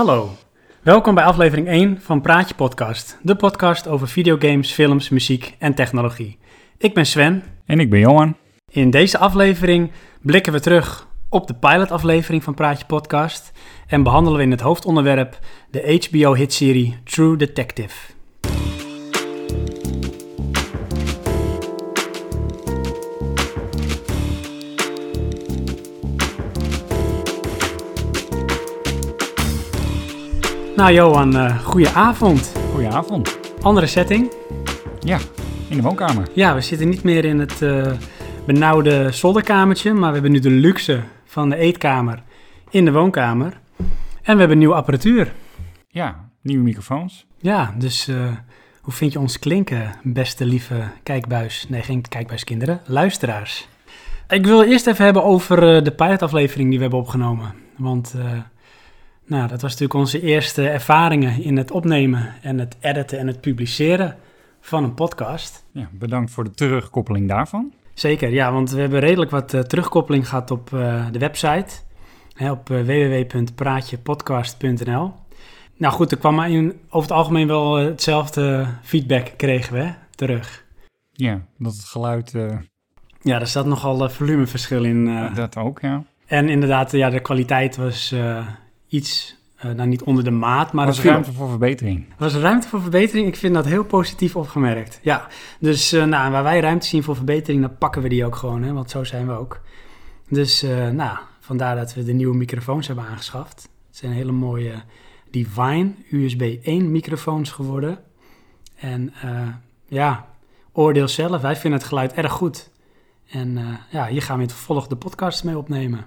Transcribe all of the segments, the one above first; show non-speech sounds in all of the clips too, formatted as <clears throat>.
Hallo, welkom bij aflevering 1 van Praatje Podcast, de podcast over videogames, films, muziek en technologie. Ik ben Sven. En ik ben Johan. In deze aflevering blikken we terug op de pilotaflevering van Praatje Podcast en behandelen we in het hoofdonderwerp de HBO-hitserie True Detective. Nou Johan, uh, goeie avond. Goedenavond. Andere setting? Ja, in de woonkamer. Ja, we zitten niet meer in het uh, benauwde zolderkamertje, maar we hebben nu de luxe van de eetkamer in de woonkamer. En we hebben nieuwe apparatuur. Ja, nieuwe microfoons. Ja, dus uh, hoe vind je ons klinken, beste lieve kijkbuis? Nee, geen kijkbuiskinderen, luisteraars. Ik wil eerst even hebben over de pilotaflevering die we hebben opgenomen. Want nou, dat was natuurlijk onze eerste ervaringen in het opnemen en het editen en het publiceren van een podcast. Ja, bedankt voor de terugkoppeling daarvan. Zeker, ja, want we hebben redelijk wat uh, terugkoppeling gehad op uh, de website. Hè, op uh, www.praatjepodcast.nl Nou goed, er kwam in, over het algemeen wel hetzelfde feedback kregen we terug. Ja, dat het geluid... Ja, er zat nogal volumeverschil in. dat ook, ja. En inderdaad, ja, de kwaliteit was iets, uh, nou niet onder de maat, maar... Er was ruimte voor verbetering. Er was ruimte voor verbetering, ik vind dat heel positief opgemerkt. Ja, dus uh, nou, waar wij ruimte zien voor verbetering, dan pakken we die ook gewoon, hè, want zo zijn we ook. Dus uh, nou, vandaar dat we de nieuwe microfoons hebben aangeschaft. Het zijn hele mooie Divine USB 1 microfoons geworden. En ja, oordeel zelf, wij vinden het geluid erg goed. En ja, hier gaan we in het vervolg de podcast mee opnemen.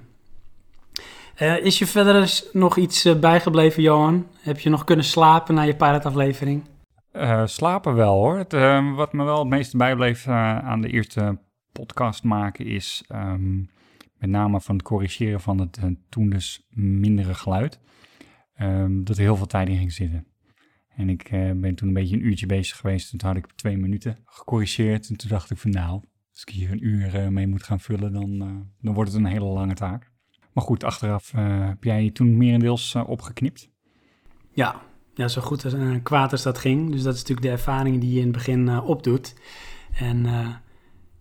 Uh, is je verder nog iets uh, bijgebleven, Johan? Heb je nog kunnen slapen na je pilotaflevering? Uh, slapen wel hoor. Het, wat me wel het meeste bijbleef aan de eerste podcast maken is um, met name van het corrigeren van het toen dus mindere geluid. Um, dat er heel veel tijd in ging zitten. En ik ben toen een beetje een uurtje bezig geweest. En toen had ik twee minuten gecorrigeerd. En toen dacht ik van nou, als ik hier een uur mee moet gaan vullen, dan, dan wordt het een hele lange taak. Maar goed, achteraf uh, heb jij toen merendeels uh, opgeknipt? Ja, ja, zo goed als, uh, kwaad als dat ging. Dus dat is natuurlijk de ervaring die je in het begin opdoet. En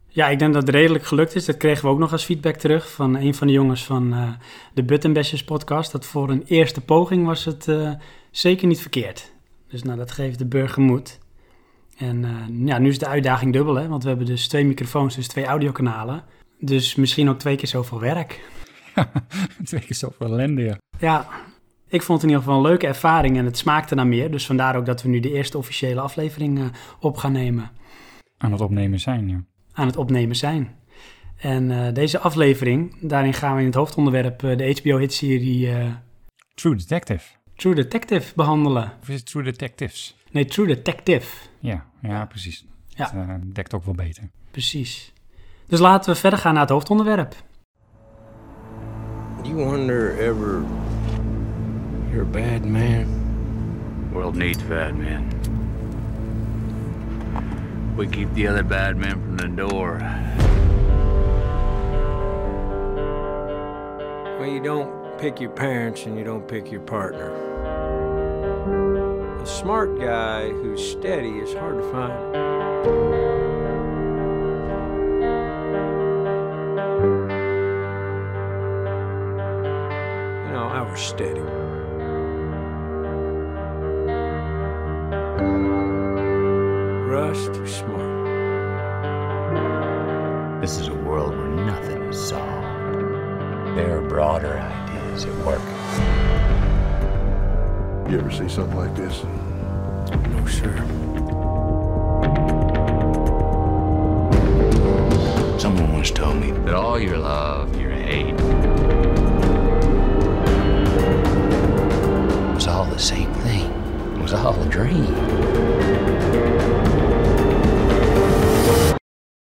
ja, ik denk dat het redelijk gelukt is. Dat kregen we ook nog als feedback terug van een van de jongens van de Buttonbashers podcast. Dat voor een eerste poging was het zeker niet verkeerd. Dus nou, dat geeft de burger moed. En ja, nu is de uitdaging dubbel, hè? want we hebben dus twee microfoons, dus twee audiokanalen. Dus misschien ook twee keer zoveel werk. <laughs> twee keer zoveel ellende, ja. Ja, ik vond het in ieder geval een leuke ervaring en het smaakte naar meer. Dus vandaar ook dat we nu de eerste officiële aflevering uh, op gaan nemen. Aan het opnemen zijn, ja. Aan het opnemen zijn. En uh, deze aflevering, daarin gaan we in het hoofdonderwerp uh, de HBO-hitserie... True Detective. True Detective behandelen. Of is het True Detectives? Nee, True Detective. Ja, ja precies. Ja. Dat dekt ook wel beter. Precies. Dus laten we verder gaan naar het hoofdonderwerp. You wonder ever you're a bad man? World needs bad men. We keep the other bad men from the door. Well, you don't pick your parents and you don't pick your partner. A smart guy who's steady is hard to find. Are steady. Rust too smart. This is a world where nothing is solved. There are broader ideas at work. You ever see something like this? No, sir. Someone once told me that all your love, your hate, was all the same thing. It was all a dream.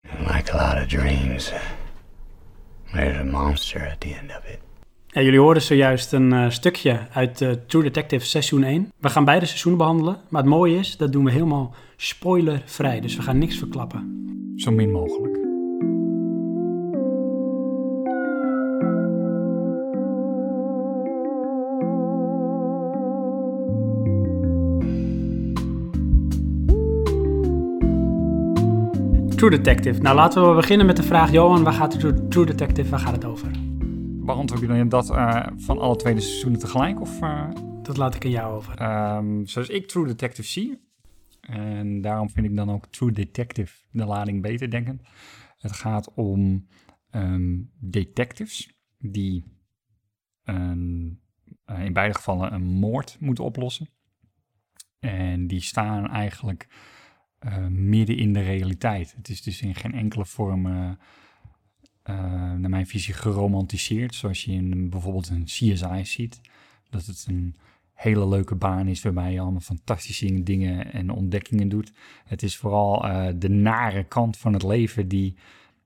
And like a lot of dreams, there's a monster at the end of it. Ja, jullie hoorden zojuist een uh, stukje uit uh, True Detective seizoen 1. We gaan beide seizoenen behandelen, maar het mooie is, dat doen we helemaal spoilervrij. Dus we gaan niks verklappen. Zo min mogelijk. True Detective. Nou, laten we beginnen met de vraag, Johan, waar gaat True, True Detective, waar gaat het over? Beantwoord je dan dat eh, van alle tweede seizoenen tegelijk? Of, eh, Dat laat ik aan jou over. ehm, zoals ik True Detective zie. En daarom vind ik dan ook True Detective de lading beter denkend. Het gaat om ehm, detectives die een, eh, in beide gevallen een moord moeten oplossen. En die staan eigenlijk eh, midden in de realiteit. Het is dus in geen enkele vorm, eh, eh, naar mijn visie, geromantiseerd. Zoals je in bijvoorbeeld een CSI ziet. Dat het een hele leuke baan is waarbij je allemaal fantastische dingen en ontdekkingen doet. Het is vooral de nare kant van het leven die,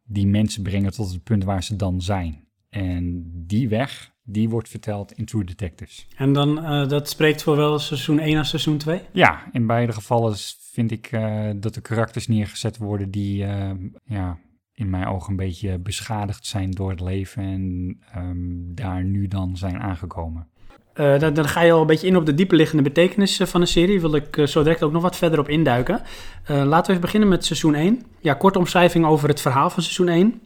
die mensen brengen tot het punt waar ze dan zijn. En die weg, die wordt verteld in True Detectives. En dan, dat spreekt voor wel seizoen 1 en seizoen 2? Ja, in beide gevallen vind ik eh, dat de karakters neergezet worden die eh, ja, in mijn ogen een beetje beschadigd zijn door het leven en ehm, daar nu dan zijn aangekomen. Eh, dan, dan ga je al een beetje in op de dieperliggende betekenis van de serie. Wil ik zo direct ook nog wat verder op induiken. Laten we even beginnen met seizoen 1. Ja, korte omschrijving over het verhaal van seizoen 1.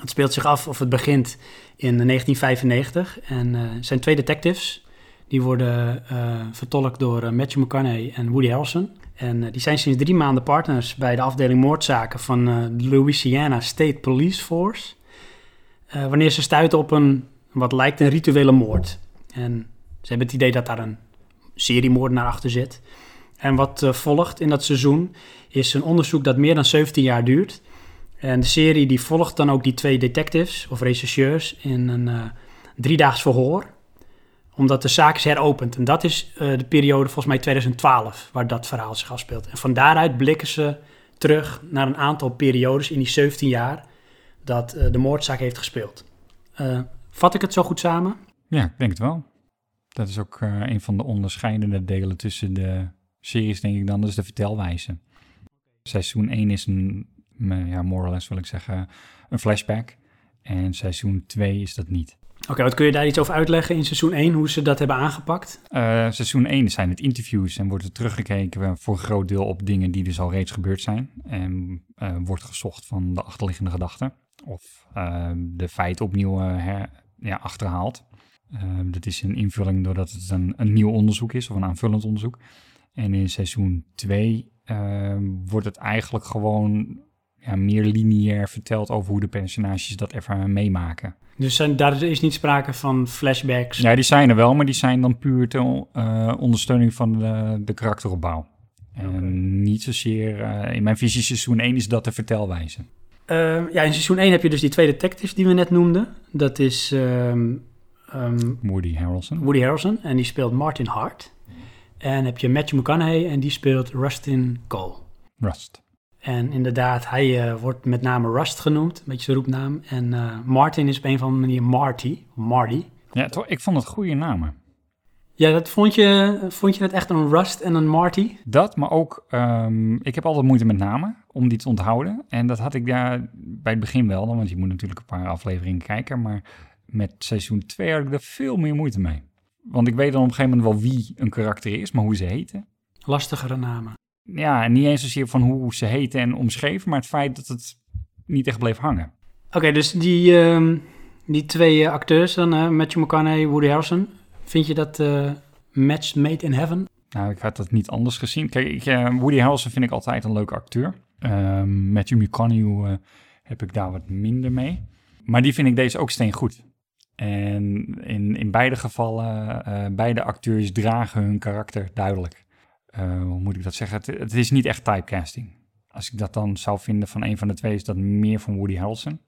Het speelt zich af, of het begint in 1995. En er zijn twee detectives. Die worden vertolkt door Matthew McConaughey en Woody Harrelson. En eh, die zijn sinds drie maanden partners bij de afdeling moordzaken van eh, de Louisiana State Police Force. Eh, wanneer ze stuiten op een, wat lijkt een rituele moord. En ze hebben het idee dat daar een seriemoordenaar achter zit. En wat volgt in dat seizoen is een onderzoek dat meer dan 17 jaar duurt. En de serie die volgt dan ook die twee detectives of rechercheurs in een eh driedaags verhoor. Omdat de zaak is heropend. En dat is eh, de periode volgens mij 2012 waar dat verhaal zich afspeelt. En van daaruit blikken ze terug naar een aantal periodes in die 17 jaar dat eh, de moordzaak heeft gespeeld. Eh, vat ik het zo goed samen? Ja, ik denk het wel. Dat is ook een van de onderscheidende delen tussen de series, denk ik dan. Is de vertelwijze. Seizoen 1 is een, ja, more or less wil ik zeggen, een flashback. En seizoen 2 is dat niet. Oké, wat kun je daar iets over uitleggen in seizoen 1, hoe ze dat hebben aangepakt? Eh, seizoen 1 zijn het interviews en wordt er teruggekeken voor een groot deel op dingen die dus al reeds gebeurd zijn. En eh, wordt gezocht van de achterliggende gedachten. Of eh, de feiten opnieuw eh, her, ja, achterhaald. Eh, dat is een invulling doordat het een, een nieuw onderzoek is of een aanvullend onderzoek. En in seizoen 2 eh, wordt het eigenlijk gewoon ja, meer lineair verteld over hoe de personages dat even meemaken. Dus zijn, daar is niet sprake van flashbacks. Ja, die zijn er wel, maar die zijn dan puur ter eh, ondersteuning van de, de karakteropbouw. En niet zozeer, eh, in mijn visie seizoen 1 is dat de vertelwijze. Eh, ja, in seizoen 1 heb je dus die twee detectives die we net noemden. Dat is ehm, ehm, Woody Harrelson. Woody Harrelson en die speelt Martin Hart. En heb je Matthew McConaughey en die speelt Rustin Cole. Rust. En inderdaad, hij eh, wordt met name Rust genoemd, een beetje zijn roepnaam. En eh, Martin is op een of andere manier Marty, Marty. Ja, toch, ik vond het goede namen. Ja, dat vond je, vond je het echt een Rust en een Marty? Dat, maar ook, ehm, ik heb altijd moeite met namen om die te onthouden. En dat had ik daar bij het begin wel, want je moet natuurlijk een paar afleveringen kijken. Maar met seizoen 2 had ik er veel meer moeite mee. Want ik weet dan op een gegeven moment wel wie een karakter is, maar hoe ze heten. Lastigere namen. Ja, en niet eens zozeer van hoe ze heten en omschreven, maar het feit dat het niet echt bleef hangen. Oké, dus die, ehm, die twee eh, acteurs dan, eh, Matthew McConaughey, Woody Harrelson. Vind je dat eh, match made in heaven? Nou, ik had dat niet anders gezien. Kijk, ik, eh, Woody Harrelson vind ik altijd een leuke acteur. Ehm Matthew McConaughey heb ik daar wat minder mee. Maar die vind ik deze ook steengoed. En in, in beide gevallen, beide acteurs dragen hun karakter duidelijk. Eh, hoe moet ik dat zeggen? Het, het is niet echt typecasting. Als ik dat dan zou vinden van een van de twee, is dat meer van Woody Harrelson.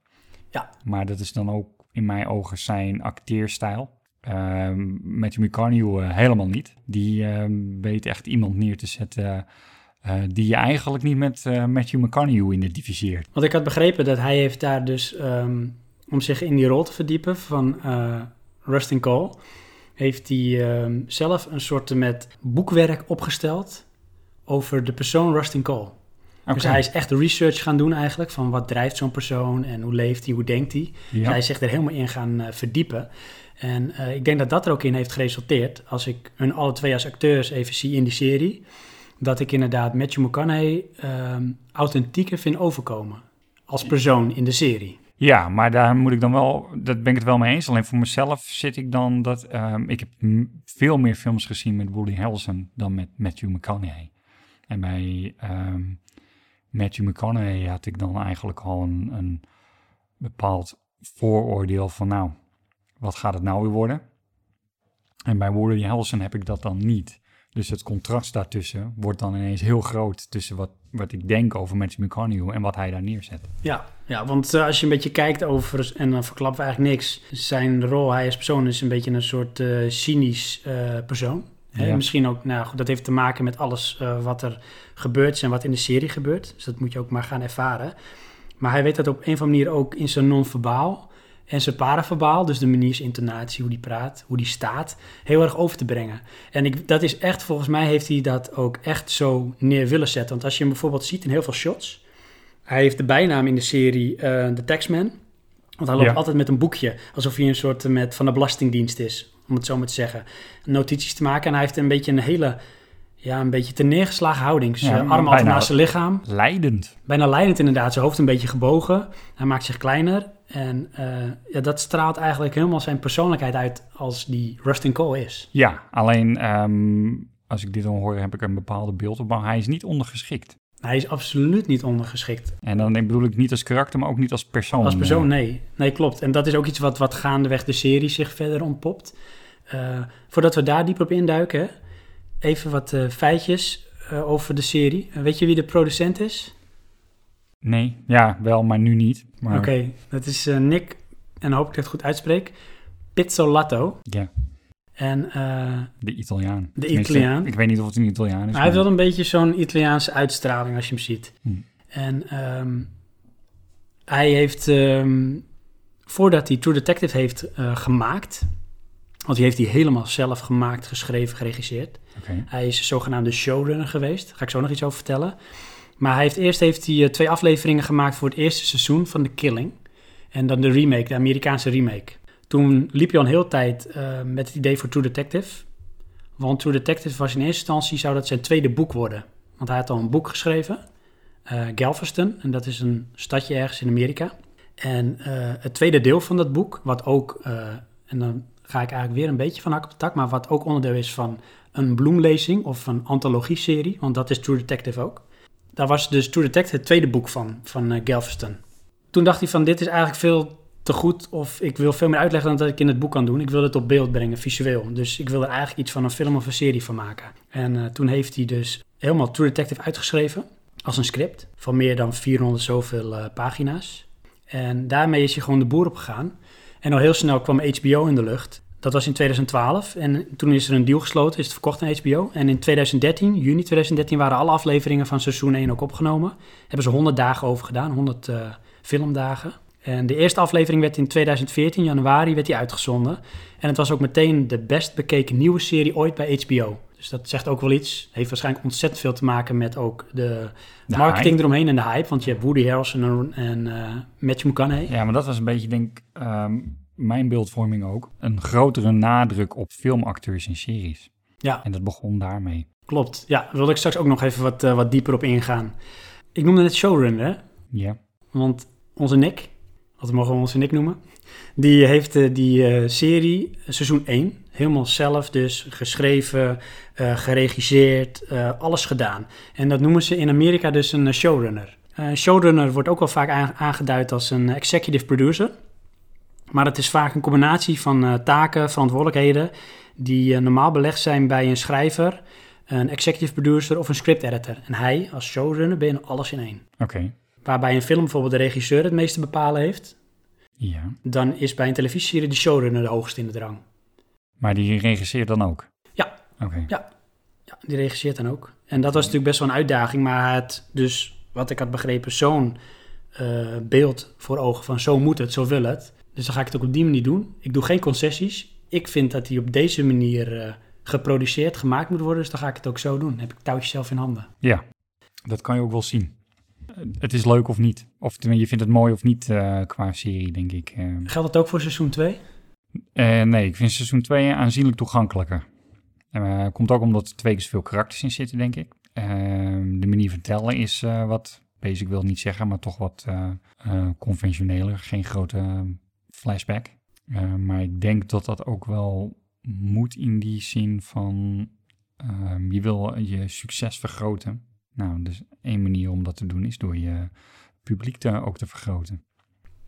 Ja. Maar dat is dan ook in mijn ogen zijn acteerstijl. Ehm Matthew McConaughey eh, helemaal niet. Die ehm, weet echt iemand neer te zetten eh, die je eigenlijk niet met Matthew McConaughey identificeert. Want ik had begrepen dat hij heeft daar dus, ehm, om zich in die rol te verdiepen van Rustin Cole, heeft hij ehm, zelf een soort met boekwerk opgesteld over de persoon Rustin Cole. Dus hij is echt research gaan doen eigenlijk, van wat drijft zo'n persoon en hoe leeft hij, hoe denkt hij. Dus hij is zich er helemaal in gaan eh, verdiepen. En eh, ik denk dat dat er ook in heeft geresulteerd, als ik hun alle twee als acteurs even zie in die serie, dat ik inderdaad Matthew McConaughey ehm, authentieker vind overkomen als persoon in de serie. Ja, maar daar moet ik dan wel, dat ben ik het wel mee eens. Alleen voor mezelf zit ik dan dat, ehm, ik heb veel meer films gezien met Woody Harrelson dan met Matthew McConaughey. En bij ehm, Matthew McConaughey had ik dan eigenlijk al een, een bepaald vooroordeel van, nou, wat gaat het nou weer worden? En bij Woody Harrelson heb ik dat dan niet. Dus het contrast daartussen wordt dan ineens heel groot tussen wat, wat ik denk over Matthew McConaughey en wat hij daar neerzet. Ja, ja want eh, als je een beetje kijkt over, en dan verklappen we eigenlijk niks, zijn rol, hij als persoon is een beetje een soort eh, cynisch eh, persoon. Hè? Misschien ook, nou goed, dat heeft te maken met alles wat er gebeurd is en wat in de serie gebeurt. Dus dat moet je ook maar gaan ervaren. Maar hij weet dat op een of andere manier ook in zijn non-verbaal en zijn paraverbaal, dus de manier, zijn intonatie, hoe die praat, hoe die staat, heel erg over te brengen. En ik, dat is echt, volgens mij heeft hij dat ook echt zo neer willen zetten. Want als je hem bijvoorbeeld ziet in heel veel shots, hij heeft de bijnaam in de serie eh de Taxman. Want hij loopt Ja. altijd met een boekje, alsof hij een soort eh, met, van de Belastingdienst is, om het zo maar te zeggen. Notities te maken en hij heeft een beetje een hele, ja, een beetje te neergeslagen houding. Zijn Ja, armen altijd naast zijn lichaam. Leidend. Bijna leidend inderdaad, zijn hoofd een beetje gebogen. Hij maakt zich kleiner en eh, ja, dat straalt eigenlijk helemaal zijn persoonlijkheid uit als die Rustin Cole is. Ja, alleen ehm, als ik dit dan hoor, heb ik een bepaalde beeld op. Maar hij is niet ondergeschikt. Hij is absoluut niet ondergeschikt. En dan bedoel ik niet als karakter, maar ook niet als persoon. Als persoon, Eh, nee. Nee, klopt. En dat is ook iets wat, wat gaandeweg de serie zich verder ontpopt. Eh, voordat we daar dieper op induiken, even wat eh, feitjes over de serie. Weet je wie de producent is? Nee, ja, wel, maar nu niet. Maar, Oké, dat is Nick, en dan hoop ik dat ik het goed uitspreek, Pizzolatto. Ja, En eh, de Italiaan. De Tenminste, Italiaan. Ik weet niet of het een Italiaan is. hij heeft wel een beetje zo'n Italiaanse uitstraling als je hem ziet. Hm. En ehm, hij heeft, ehm, voordat hij True Detective heeft eh, gemaakt, want die heeft hij helemaal zelf gemaakt, geschreven, geregisseerd. Oké. Hij is zogenaamde showrunner geweest. Daar ga ik zo nog iets over vertellen. Maar hij heeft, eerst heeft hij eh, twee afleveringen gemaakt voor het eerste seizoen van The Killing. En dan de remake, de Amerikaanse remake. Toen liep hij al een hele tijd eh, met het idee voor True Detective. Want True Detective was in eerste instantie, zou dat zijn tweede boek worden. Want hij had al een boek geschreven, eh, Galveston. En dat is een stadje ergens in Amerika. En eh, het tweede deel van dat boek, wat ook, en dan ga ik eigenlijk weer een beetje van hak op de tak, maar wat ook onderdeel is van een bloemlezing of een antologie-serie, want dat is True Detective ook. Daar was dus True Detective het tweede boek van, van Galveston. Toen dacht hij van, dit is eigenlijk veel te goed of ik wil veel meer uitleggen dan dat ik in het boek kan doen. Ik wil het op beeld brengen, visueel. Dus ik wil er eigenlijk iets van een film of een serie van maken. En eh, toen heeft hij dus helemaal True Detective uitgeschreven als een script van meer dan 400 zoveel eh, pagina's. En daarmee is hij gewoon de boer op gegaan. En al heel snel kwam HBO in de lucht. Dat was in 2012 en toen is er een deal gesloten, is het verkocht aan HBO. En in 2013, juni 2013, waren alle afleveringen van seizoen 1 ook opgenomen. Hebben ze 100 dagen over gedaan, 100 eh, filmdagen. En de eerste aflevering werd in 2014, januari, werd die uitgezonden. En het was ook meteen de best bekeken nieuwe serie ooit bij HBO. Dus dat zegt ook wel iets. Heeft waarschijnlijk ontzettend veel te maken met ook de, De marketing hype. eromheen en de hype. Want je hebt Woody Harrelson en, eh, Matthew McConaughey. Ja, maar dat was een beetje, denk ik, ehm, mijn beeldvorming ook. Een grotere nadruk op filmacteurs en series. Ja, En dat begon daarmee. klopt. Ja, daar wilde ik straks ook nog even wat, eh, wat dieper op ingaan. Ik noemde het showrunner, hè? Ja. Want onze Nick, wat mogen we onze Nick noemen, die heeft eh, die eh, serie, eh, seizoen 1, helemaal zelf dus geschreven, eh, geregisseerd, alles gedaan. En dat noemen ze in Amerika dus een showrunner. Showrunner wordt ook wel vaak aan- aangeduid als een executive producer. Maar het is vaak een combinatie van taken, verantwoordelijkheden, die normaal belegd zijn bij een schrijver, een executive producer of een script editor. En hij, als showrunner, ben je alles in één. Oké. Waarbij een film bijvoorbeeld de regisseur het meeste bepalen heeft, Ja. dan is bij een televisieserie de showrunner de hoogste in de drang. Maar die regisseert dan ook? Ja. Oké. Ja, die regisseert dan ook. En dat was natuurlijk best wel een uitdaging, maar het dus, wat ik had begrepen, zo'n eh, beeld voor ogen van zo moet het, zo wil het. Dus dan ga ik het ook op die manier doen. Ik doe geen concessies. Ik vind dat die op deze manier eh, geproduceerd, gemaakt moet worden, dus dan ga ik het ook zo doen. Dan heb ik touwtjes zelf in handen. Ja, dat kan je ook wel zien. Het is leuk of niet. Of je vindt het mooi of niet eh, qua serie, denk ik. Eh, Geldt dat ook voor seizoen 2? eh, nee, ik vind seizoen 2 aanzienlijk toegankelijker. Komt ook omdat er twee keer zoveel karakters in zitten, denk ik. De manier van tellen is wat, basic wil niet zeggen, maar toch wat conventioneler. Geen grote flashback. Maar ik denk dat dat ook wel moet in die zin van ehm, je wil je succes vergroten. Nou, dus één manier om dat te doen is door je publiek te, ook te vergroten.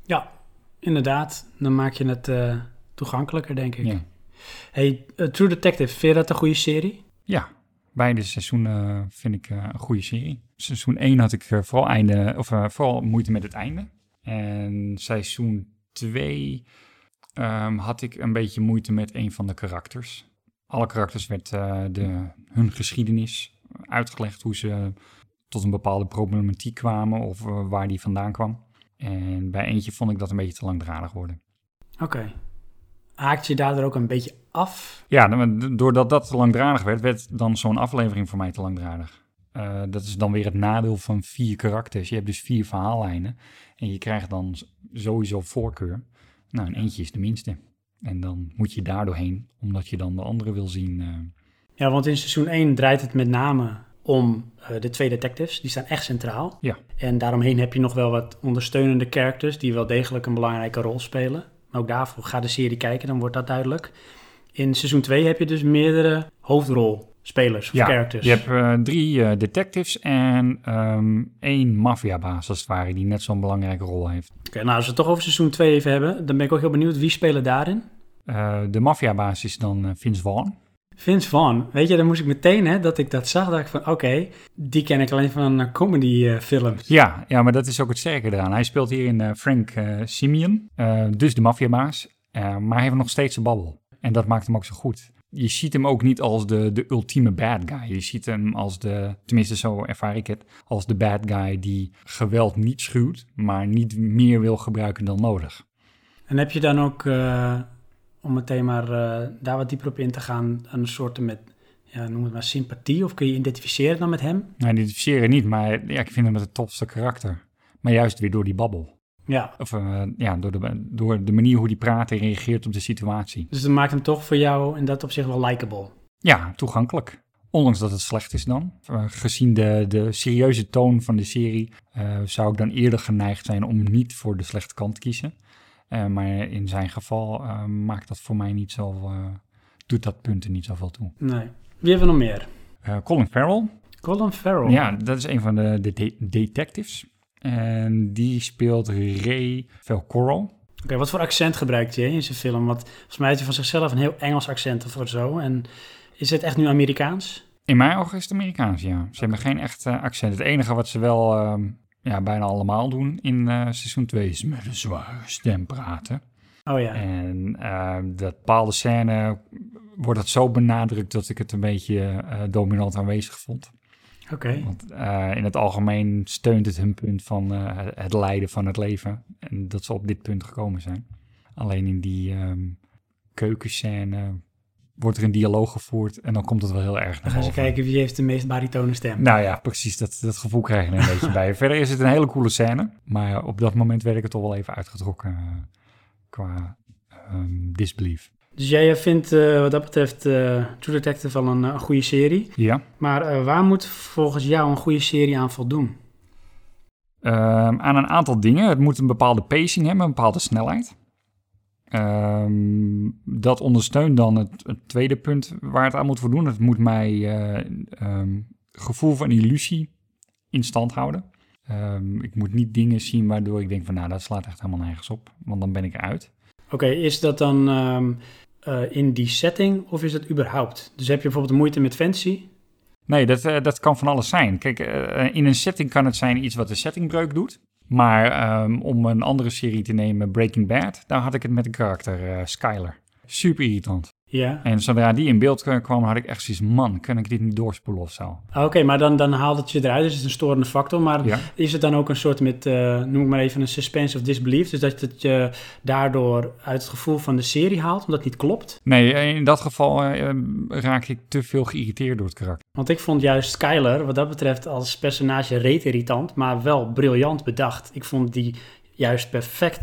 Ja, inderdaad. Dan maak je het eh, toegankelijker, denk ik. Ja. Hey, eh, True Detective, vind je dat een goede serie? Ja, beide seizoenen vind ik eh, een goede serie. Seizoen 1 had ik vooral, einde, of, vooral moeite met het einde. En seizoen 2 ehm, had ik een beetje moeite met een van de karakters. Alle karakters werd de, hun geschiedenis uitgelegd, hoe ze tot een bepaalde problematiek kwamen of eh, waar die vandaan kwam. En bij eentje vond ik dat een beetje te langdradig worden. Oké. Haakt je daardoor ook een beetje af? Ja, dan- doordat dat te langdradig werd, werd dan zo'n aflevering voor mij te langdradig. Eh, dat is dan weer het nadeel van vier karakters. Je hebt dus vier verhaallijnen en je krijgt dan sowieso voorkeur. Nou, en eentje is de minste. En dan moet je daar doorheen, omdat je dan de andere wil zien. eh. Ja, want in seizoen 1 draait het met name om eh, de twee detectives. Die staan echt centraal. Ja. En daaromheen heb je nog wel wat ondersteunende characters die wel degelijk een belangrijke rol spelen. Maar ook daarvoor ga de serie kijken, dan wordt dat duidelijk. In seizoen 2 heb je dus meerdere hoofdrolspelers of ja, characters. je hebt eh, drie eh, detectives en ehm, één maffiabaas, als het ware, die net zo'n belangrijke rol heeft. Oké, nou als we het toch over seizoen 2 even hebben, dan ben ik ook heel benieuwd wie spelen daarin. De maffiabaas is dan Vince Vaughn. Vince Vaughn, weet je, dan moest ik meteen, hè, dat ik dat zag, dacht ik van, oké, die ken ik alleen van uh, comedy eh. Ja, ja, maar dat is ook het sterke eraan. Hij speelt hier in eh, Frank eh, Simeon, eh, dus de maffiabaas. Eh, maar hij heeft nog steeds een babbel. En dat maakt hem ook zo goed. Je ziet hem ook niet als de, de ultieme bad guy. Je ziet hem als de, tenminste zo ervaar ik het, als de bad guy die geweld niet schuwt, maar niet meer wil gebruiken dan nodig. En heb je dan ook, eh, om meteen maar eh, daar wat dieper op in te gaan, een soort met, ja, noem het maar sympathie, of kun je identificeren dan met hem? Nou, identificeren niet, maar ja, ik vind hem het tofste karakter. Maar juist weer door die babbel. Ja, Of eh, ja, door de, door de manier hoe hij praat en reageert op de situatie. dus dat maakt hem toch voor jou in dat opzicht wel likable. Ja, toegankelijk. Ondanks dat het slecht is dan. Eh, gezien de, de serieuze toon van de serie zou ik dan eerder geneigd zijn om niet voor de slechte kant te kiezen. Eh, maar in zijn geval eh, maakt dat voor mij niet zo, eh, doet dat punten niet zoveel toe. Nee. Wie hebben we nog meer? Colin Farrell, Colin Farrell. ja, dat is een van de, de de- detectives. En die speelt Ray Velcoro. Oké, wat voor accent gebruikt hij in zijn film? Want volgens mij heeft hij van zichzelf een heel Engels accent of zo. En is het echt nu Amerikaans? In mijn ogen is het Amerikaans, ja. Ze hebben geen echt accent. Het enige wat ze wel ehm, ja, bijna allemaal doen in eh, seizoen 2 is met een zware stem praten. Oh ja. En ehm, dat bepaalde scène wordt het zo benadrukt dat ik het een beetje eh, dominant aanwezig vond. Oké. Want eh, in het algemeen steunt het hun punt van eh, het lijden van het leven. En dat ze op dit punt gekomen zijn. Alleen in die ehm keukenscène wordt er een dialoog gevoerd en dan komt het wel heel erg naar gaan ze kijken wie heeft de meest baritone stem. Nou ja, precies. Dat, dat gevoel krijg je er een <laughs> beetje bij. Verder is het een hele coole scène. Maar op dat moment werd ik het toch wel even uitgetrokken eh, qua ehm, disbelief. Dus jij vindt eh, wat dat betreft eh, True Detective wel een, een goede serie. Ja. Maar waar moet volgens jou een goede serie aan voldoen? Ehm, aan een aantal dingen. Het moet een bepaalde pacing hebben, een bepaalde snelheid. Ehm, dat ondersteunt dan het, het tweede punt waar het aan moet voldoen. Het moet mij eh, ehm, gevoel van illusie in stand houden. Ehm, ik moet niet dingen zien waardoor ik denk van nou, dat slaat echt helemaal nergens op. Want dan ben ik eruit. Oké, is dat dan eh, in die setting of is dat überhaupt? Dus heb je bijvoorbeeld moeite met fancy? Nee, dat, eh, dat kan van alles zijn. Kijk, in een setting kan het zijn iets wat de settingbreuk doet. Maar ehm, om een andere serie te nemen, Breaking Bad, daar had ik het met een karakter, eh, Skyler. Super irritant. Ja. En zodra die in beeld kwam, had ik echt zoiets, man, kan ik dit niet doorspoelen of zo? Oké, maar dan, dan haalt het je eruit, dus het is een storende factor. Maar Ja. is het dan ook een soort met, eh, noem ik maar even, een suspense of disbelief? Dus dat het je daardoor uit het gevoel van de serie haalt, omdat het niet klopt? Nee, eh, in dat geval eh, raak ik te veel geïrriteerd door het karakter. Want ik vond juist Skyler, wat dat betreft, als personage reet irritant, maar wel briljant bedacht. Ik vond die juist perfect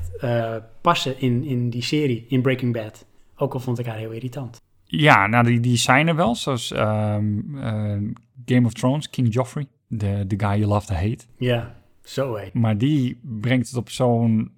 passen in, in die serie, in Breaking Bad. Ook al vond ik haar heel irritant. Ja, nou, die, die zijn er wel. Zoals ehm, eh, Game of Thrones, King Joffrey. De, de guy you love to hate. Ja, zo hé. Maar die brengt het op zo'n...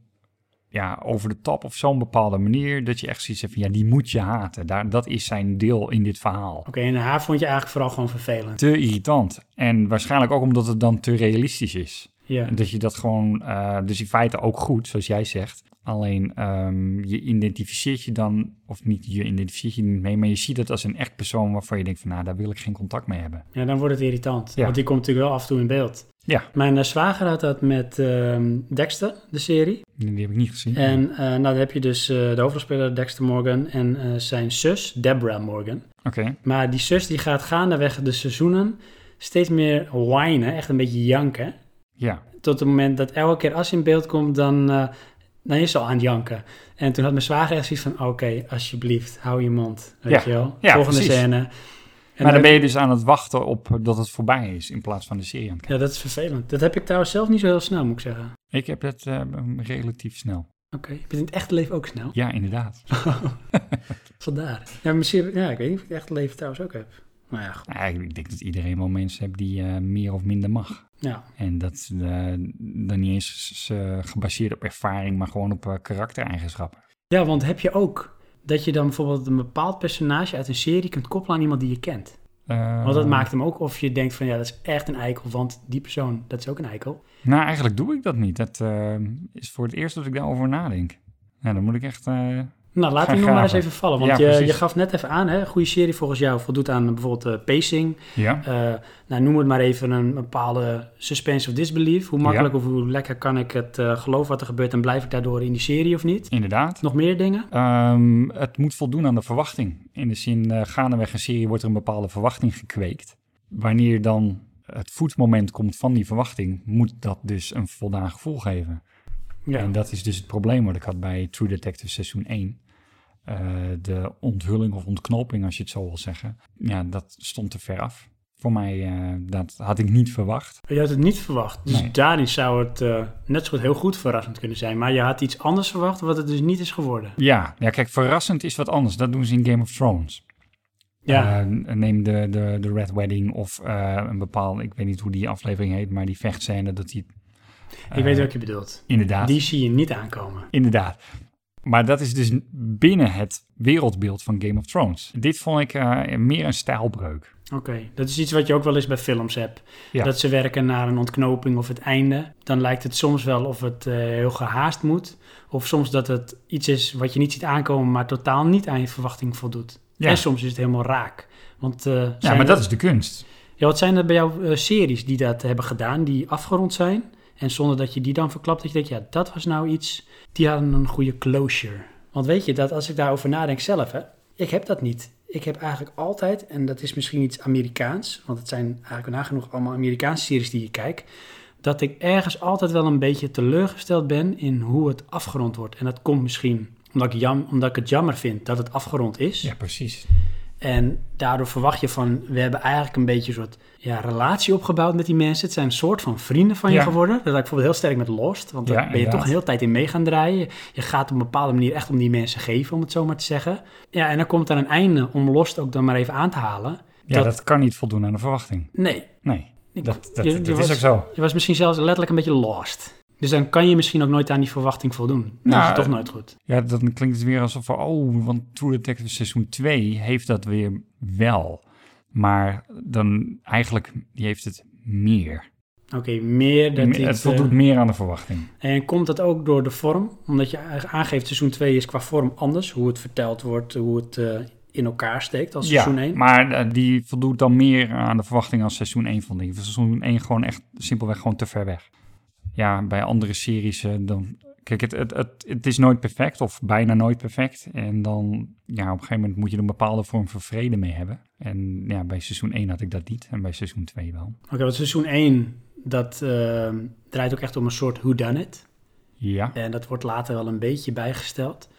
Ja, over de top op zo'n bepaalde manier... dat je echt zoiets hebt van... Ja, die moet je haten. Daar, dat is zijn deel in dit verhaal. Oké, en haar vond je eigenlijk vooral gewoon vervelend. Te irritant. En waarschijnlijk ook omdat het dan te realistisch is. Ja. Dat je dat gewoon, eh, dus in feite ook goed, zoals jij zegt. Alleen ehm, je identificeert je dan, of niet je identificeert je niet mee, maar je ziet het als een echt persoon waarvan je denkt van, nou, daar wil ik geen contact mee hebben. ja, dan wordt het irritant. Ja. Want die komt natuurlijk wel af en toe in beeld. Ja, Mijn eh, zwager had dat met ehm, Dexter, de serie. die heb ik niet gezien. En eh, nou, dan heb je dus de hoofdrolspeler Dexter Morgan en zijn zus Deborah Morgan. Oké, Maar die zus die gaat gaandeweg de seizoenen steeds meer whinen, echt een beetje janken. Ja. Tot het moment dat elke keer als ze in beeld komt, dan, eh, dan is ze al aan het janken. En toen had mijn zwager echt zoiets van, oké, alsjeblieft, hou je mond. Weet Ja. je wel? Ja, Volgende precies. scène. En maar dan ben je dus aan het wachten op dat het voorbij is, in plaats van de serie aan het kijken. Ja, dat is vervelend. Dat heb ik trouwens zelf niet zo heel snel, moet ik zeggen. Ik heb het eh, relatief snel. Oké, je bent in het echte leven ook snel. Ja, inderdaad. <laughs> Vandaar. Ja, misschien, ja, ik weet niet of ik het echte leven trouwens ook heb. Maar ja, goed. Ja, ik denk dat iedereen wel mensen heeft die eh, meer of minder mag. Ja. En dat eh, dan niet eens eh, gebaseerd op ervaring, maar gewoon op karaktereigenschappen. ja, want heb je ook dat je dan bijvoorbeeld een bepaald personage uit een serie kunt koppelen aan iemand die je kent? Want dat maakt hem ook of je denkt van ja, dat is echt een eikel, want die persoon, dat is ook een eikel. Nou, eigenlijk doe ik dat niet. Dat is voor het eerst dat ik daarover nadenk. Ja, dan moet ik echt... Nou, laat die nog maar eens even vallen. Want Ja, je, je gaf net even aan, hè, een goede serie volgens jou voldoet aan bijvoorbeeld eh, pacing. ja, Eh, nou, noem het maar even een bepaalde suspense of disbelief. Hoe makkelijk of hoe lekker kan ik het eh geloven wat er gebeurt en blijf ik daardoor in die serie of niet? inderdaad. Nog meer dingen? Ehm, het moet voldoen aan de verwachting. In de zin, gaandeweg een serie wordt er een bepaalde verwachting gekweekt. Wanneer dan het voetmoment komt van die verwachting, moet dat dus een voldaan gevoel geven. Ja. En dat is dus het probleem wat ik had bij True Detective seizoen 1. Eh, de onthulling of ontknoping, als je het zo wil zeggen. Ja, dat stond te ver af. Voor mij, eh, dat had ik niet verwacht. Je had het niet verwacht. Dus Nee. daarin zou het eh, net zo goed heel goed verrassend kunnen zijn. Maar je had iets anders verwacht wat het dus niet is geworden. Ja, ja, kijk, verrassend is wat anders. Dat doen ze in Game of Thrones. Ja, neem de, de, de Red Wedding of een bepaalde, ik weet niet hoe die aflevering heet, maar die vechtscène, dat die... ik weet eh, wat je bedoelt. Inderdaad, Die zie je niet aankomen. inderdaad. Maar dat is dus binnen het wereldbeeld van Game of Thrones. Dit vond ik eh, meer een stijlbreuk. Oké, dat is iets wat je ook wel eens bij films hebt. Ja. Dat ze werken naar een ontknoping of het einde. Dan lijkt het soms wel of het eh, heel gehaast moet. Of soms dat het iets is wat je niet ziet aankomen, maar totaal niet aan je verwachting voldoet. Ja. En soms is het helemaal raak. Want, Ja, maar er- dat is de kunst. Ja, wat zijn er bij jou series die dat hebben gedaan, die afgerond zijn? En zonder dat je die dan verklapt, dat je denkt, ja, dat was nou iets, die hadden een goede closure. Want weet je, dat als ik daarover nadenk zelf, hè, ik heb dat niet. Ik heb eigenlijk altijd, en dat is misschien iets Amerikaans, want het zijn eigenlijk nagenoeg allemaal Amerikaanse series die je kijkt, dat ik ergens altijd wel een beetje teleurgesteld ben in hoe het afgerond wordt. En dat komt misschien omdat ik, jam, omdat ik het jammer vind dat het afgerond is. Ja, precies. En daardoor verwacht je van, we hebben eigenlijk een beetje een soort ja, relatie opgebouwd met die mensen. Het zijn een soort van vrienden van je Ja. geworden. Dat had ik bijvoorbeeld heel sterk met Lost. Want daar Ja, ben je toch een hele tijd in mee gaan draaien. Je gaat op een bepaalde manier echt om die mensen geven, om het zo maar te zeggen. Ja, en dan komt er een einde om Lost ook dan maar even aan te halen. Ja, dat, kan niet voldoen aan de verwachting. Nee, Nee, Ik- dat, dat, je- dat je is was- ook zo. je was misschien zelfs letterlijk een beetje lost. Dus dan kan je misschien ook nooit aan die verwachting voldoen. Dan is Nou, het toch nooit goed. Ja, dan klinkt het weer alsof, oh, want True Detective seizoen 2 heeft dat weer wel. Maar dan eigenlijk, heeft het meer. Oké, meer dat het iets, voldoet eh, meer aan de verwachting. En komt dat ook door de vorm? Omdat je aangeeft, seizoen 2 is qua vorm anders. Hoe het verteld wordt, hoe het eh, in elkaar steekt als Ja, seizoen 1. maar eh, die voldoet dan meer aan de verwachting als seizoen 1 vond ik. Seizoen 1 gewoon echt simpelweg gewoon te ver weg. Ja, bij andere series eh, dan... Kijk, het, het, het, het is nooit perfect of bijna nooit perfect. En dan, ja, op een gegeven moment moet je er een bepaalde vorm van vrede mee hebben. En ja, bij seizoen 1 had ik dat niet en bij seizoen 2 wel. Oké, want seizoen 1, dat eh, draait ook echt om een soort whodunit. Ja, En dat wordt later wel een beetje bijgesteld.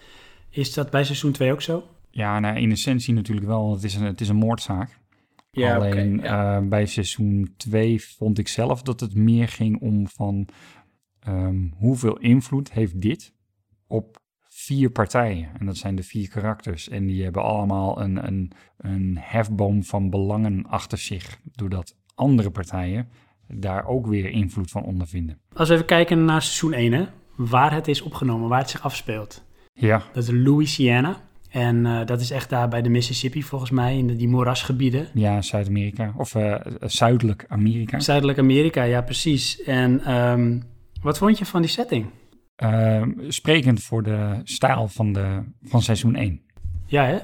Is dat bij seizoen 2 ook zo? ja nou, in essentie natuurlijk wel, het is een, het is een moordzaak. Ja, oké, Alleen ja. eh, bij seizoen 2 vond ik zelf dat het meer ging om van ehm, hoeveel invloed heeft dit op vier partijen. En dat zijn de vier karakters. En die hebben allemaal een, een, een hefboom van belangen achter zich. Doordat andere partijen daar ook weer invloed van ondervinden. Als we even kijken naar seizoen 1, hè, waar het is opgenomen, waar het zich afspeelt. Ja, Dat is Louisiana. En eh, dat is echt daar bij de Mississippi, volgens mij, in de, die moerasgebieden. ja Zuid-Amerika. Of eh, Zuidelijk Amerika. Zuidelijk Amerika, ja, precies. En ehm, wat vond je van die setting? Eh, sprekend voor de stijl van, de, van seizoen 1. Ja, hè?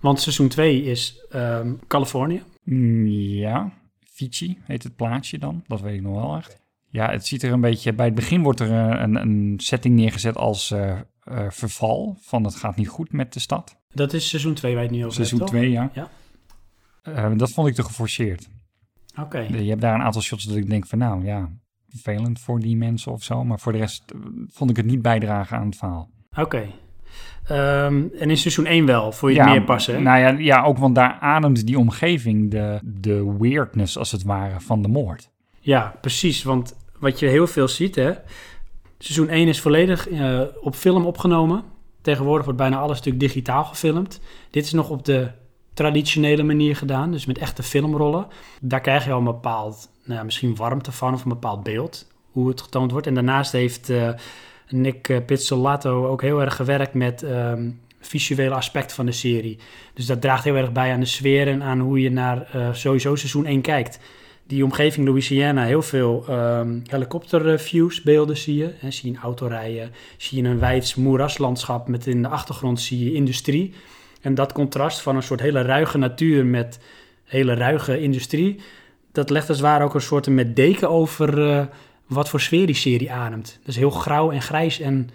Want seizoen 2 is ehm, Californië. Mm, ja, Fiji heet het plaatsje dan. Dat weet ik nog wel echt. Ja, het ziet er een beetje... Bij het begin wordt er eh, een, een setting neergezet als eh, verval. Van het gaat niet goed met de stad. Dat is seizoen 2 waar je het nu over Seizoen hebt, toch? 2, ja. Ja. Eh, dat vond ik te geforceerd. Oké. Je hebt daar een aantal shots dat ik denk van nou ja, vervelend voor die mensen of zo. Maar voor de rest eh, vond ik het niet bijdragen aan het verhaal. Oké. Ehm, en in seizoen 1 wel, voor je het meer passen. Nou ja, ja, ook want daar ademt die omgeving de, de weirdness als het ware van de moord. Ja, precies. Want wat je heel veel ziet, hè. Seizoen 1 is volledig eh, op film opgenomen. Tegenwoordig wordt bijna alles natuurlijk digitaal gefilmd. Dit is nog op de traditionele manier gedaan, dus met echte filmrollen. Daar krijg je al een bepaald, nou misschien warmte van of een bepaald beeld, hoe het getoond wordt. En daarnaast heeft eh, Nick eh, Pizzolatto ook heel erg gewerkt met ehm, visuele aspecten van de serie. Dus dat draagt heel erg bij aan de sfeer en aan hoe je naar eh, sowieso seizoen 1 kijkt. Die omgeving Louisiana, heel veel ehm helikopterviews, beelden zie je. Hè, zie je een auto rijden, zie je een wijds moeraslandschap met in de achtergrond zie je industrie. En dat contrast van een soort hele ruige natuur met hele ruige industrie, dat legt als het ware ook een soort met deken over eh, wat voor sfeer die serie ademt. Is heel grauw en grijs en,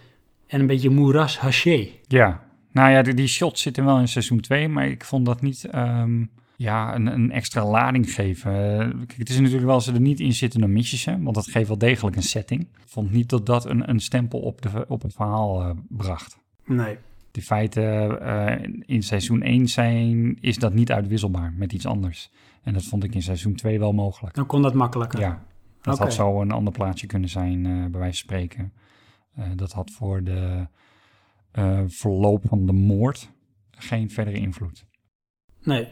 en een beetje moeras haché. Ja, nou ja, die, die shots zitten wel in seizoen 2, maar ik vond dat niet ehm, ja, een, een extra lading geven. Eh, kijk, het is natuurlijk wel, als ze er niet in zitten, dan mis je ze, want dat geeft wel degelijk een setting. Ik vond niet dat dat een, een stempel op, de, op het verhaal eh, bracht. Nee. De feiten eh, in seizoen 1 zijn, is dat niet uitwisselbaar met iets anders. En dat vond ik in seizoen 2 wel mogelijk. Dan kon dat makkelijker. Ja, dat had zo een ander plaatsje kunnen zijn, bij wijze van spreken. Dat had voor de verloop van de moord geen verdere invloed. Nee,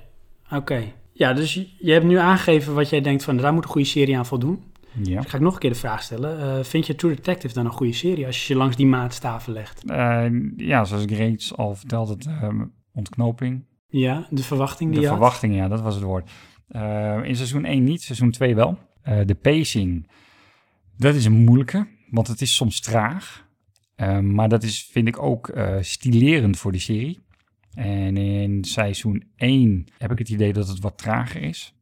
oké. Ja, dus je, hebt nu aangegeven wat jij denkt van daar moet een goede serie aan voldoen. Ja. Dan ga ik nog een keer de vraag stellen. Eh, vind je True Detective dan een goede serie als je je langs die maatstaven legt? Eh, ja, zoals ik reeds al vertelde, ehm, ontknoping. Ja, de verwachting die De je had? verwachtingen, ja, dat was het woord. Eh, in seizoen 1 niet, seizoen 2 wel. De pacing, dat is een moeilijke, want het is soms traag. Maar dat is, vind ik, ook stilerend voor die serie. En in seizoen 1 heb ik het idee dat het wat trager is.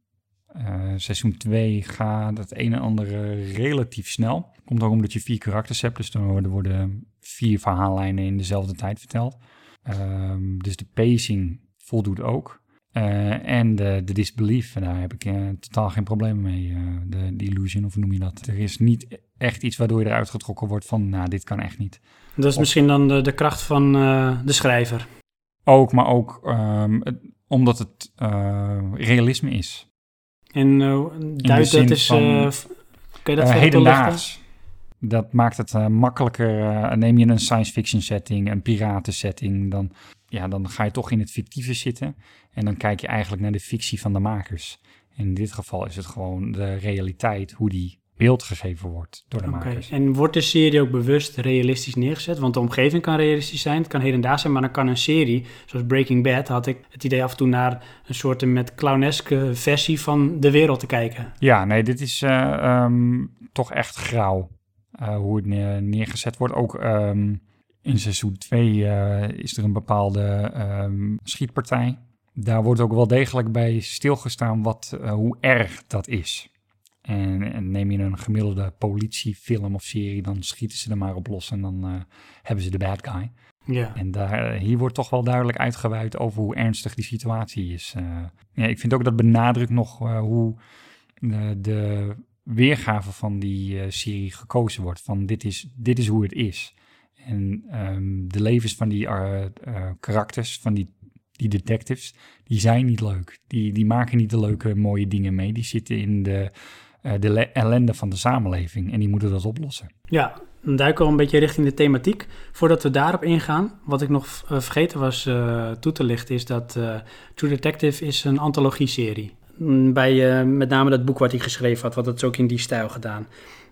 Eh, seizoen 2 gaat het een en ander relatief snel. Komt ook omdat je vier karakters hebt, dus dan worden, vier verhaallijnen in dezelfde tijd verteld. Ehm, dus de pacing voldoet ook. Eh, en de, de disbelief, daar heb ik eh, totaal geen probleem mee. de, de illusion, of noem je dat? Er is niet echt iets waardoor je eruit getrokken wordt van, nou, dit kan echt niet. Dat is misschien dan de, de kracht van de schrijver. Ook, maar ook ehm, het- omdat het eh, realisme is. En uh, duid, zin dat is... van, eh, kun je dat Eh, hedendaags. Dat maakt het eh, makkelijker. eh, neem je een science fiction setting, een piraten setting, dan, ja, dan ga je toch in het fictieve zitten. En dan kijk je eigenlijk naar de fictie van de makers. En in dit geval is het gewoon de realiteit, hoe die beeld gegeven wordt door de Oké, makers. En wordt de serie ook bewust realistisch neergezet? Want de omgeving kan realistisch zijn, het kan hedendaags zijn, maar dan kan een serie, zoals Breaking Bad, had ik het idee af en toe naar een soort met clowneske versie van de wereld te kijken. Ja, nee, dit is eh, ehm, toch echt grauw. eh, hoe het neer- neergezet wordt. Ook ehm, in seizoen 2 is er een bepaalde ehm, schietpartij. Daar wordt ook wel degelijk bij stilgestaan wat, eh, hoe erg dat is. En, en neem je een gemiddelde politiefilm of serie, dan schieten ze er maar op los en dan eh, hebben ze de bad guy. Ja. En daar, hier wordt toch wel duidelijk uitgeweid over hoe ernstig die situatie is. Eh, ja, ik vind ook dat benadrukt nog eh, hoe de, de weergave van die eh, serie gekozen wordt. Van dit is, dit is hoe het is. En ehm, de levens van die eh, eh, karakters, van die, die detectives, die zijn niet leuk. Die, die maken niet de leuke, mooie dingen mee. Die zitten in de, eh, de le- ellende van de samenleving en die moeten dat oplossen. Ja, Dan duiken we een beetje richting de thematiek. Voordat we daarop ingaan, wat ik nog eh, vergeten was eh, toe te lichten, is dat eh, True Detective is een antologie-serie. Mm, Bij eh, met name dat boek wat hij geschreven had, wat het ook in die stijl gedaan.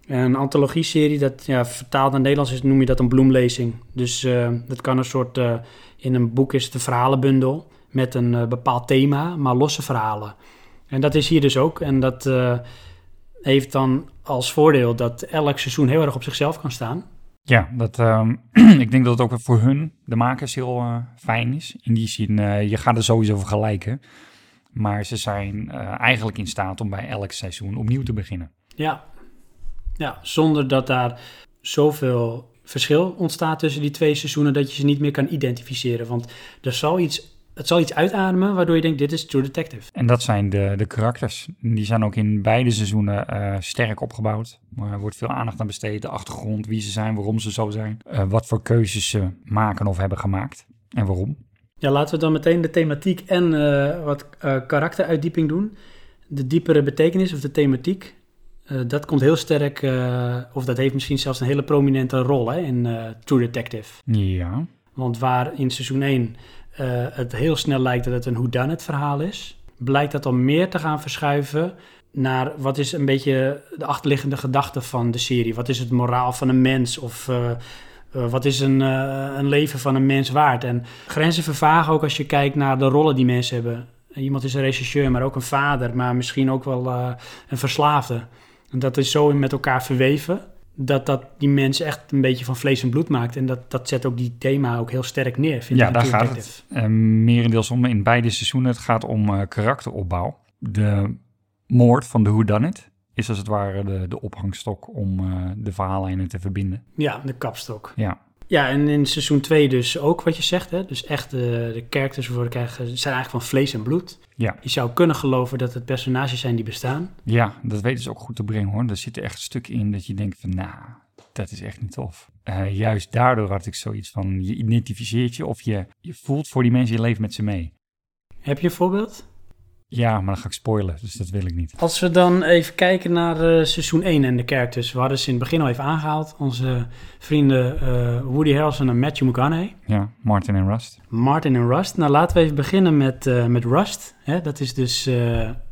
Een antologie-serie, dat ja, vertaald naar Nederlands is, noem je dat een bloemlezing. Dus eh, dat kan een soort, eh, in een boek is het een verhalenbundel met een eh, bepaald thema, maar losse verhalen. En dat is hier dus ook. En dat eh, heeft dan als voordeel dat elk seizoen heel erg op zichzelf kan staan. Ja, dat, ehm, <clears throat> ik denk dat het ook voor hun, de makers, heel eh, fijn is. In die zin, eh, je gaat er sowieso vergelijken. Maar ze zijn eh, eigenlijk in staat om bij elk seizoen opnieuw te beginnen. Ja. ja, zonder dat daar zoveel verschil ontstaat tussen die twee seizoenen dat je ze niet meer kan identificeren. Want er zal iets, het zal iets uitademen waardoor je denkt, dit is True Detective. En dat zijn de, de karakters. Die zijn ook in beide seizoenen eh, sterk opgebouwd. Er wordt veel aandacht aan besteed. De achtergrond, wie ze zijn, waarom ze zo zijn. eh, wat voor keuzes ze maken of hebben gemaakt. En waarom. Ja, laten we dan meteen de thematiek en eh, wat karakteruitdieping doen. De diepere betekenis of de thematiek, dat komt heel sterk, of dat heeft misschien zelfs een hele prominente rol hè, in True Detective. Ja, Want waar in seizoen 1 eh, het heel snel lijkt dat het een whodunit verhaal is, blijkt dat dan meer te gaan verschuiven naar wat is een beetje de achterliggende gedachte van de serie. Wat is het moraal van een mens of eh, eh, wat is een, een leven van een mens waard? En grenzen vervagen ook als je kijkt naar de rollen die mensen hebben. Iemand is een regisseur, maar ook een vader, maar misschien ook wel een verslaafde. En dat is zo met elkaar verweven dat dat die mensen echt een beetje van vlees en bloed maakt. En dat, dat zet ook die thema ook heel sterk neer, vind ja ik. daar gaat Detective. het. Uh, merendeels om in beide seizoenen. Het gaat om eh, karakteropbouw. De moord van de Whodunit is als het ware de, de ophangstok om eh, de verhaallijnen te verbinden. Ja, de kapstok. Ja, Ja, en in seizoen 2 dus ook wat je zegt. Hè? Dus echt de, de characters worden krijgen, zijn eigenlijk van vlees en bloed. ja. Je zou kunnen geloven dat het personages zijn die bestaan. Ja, dat weten ze ook goed te brengen hoor. Er zitten echt stukken in dat je denkt van, nou, dat is echt niet tof. Eh, juist daardoor had ik zoiets van, je identificeert je of je, je voelt voor die mensen, je leeft met ze mee. Heb je een voorbeeld? Ja, maar dan ga ik spoilen, dus dat wil ik niet. Als we dan even kijken naar eh, seizoen 1 en de characters. We hadden ze in het begin al even aangehaald. Onze vrienden eh, Woody Harrelson en Matthew McConaughey. Ja, Martin en Rust. Martin en Rust. Nou, laten we even beginnen met, eh, met Rust. Hè? Dat is dus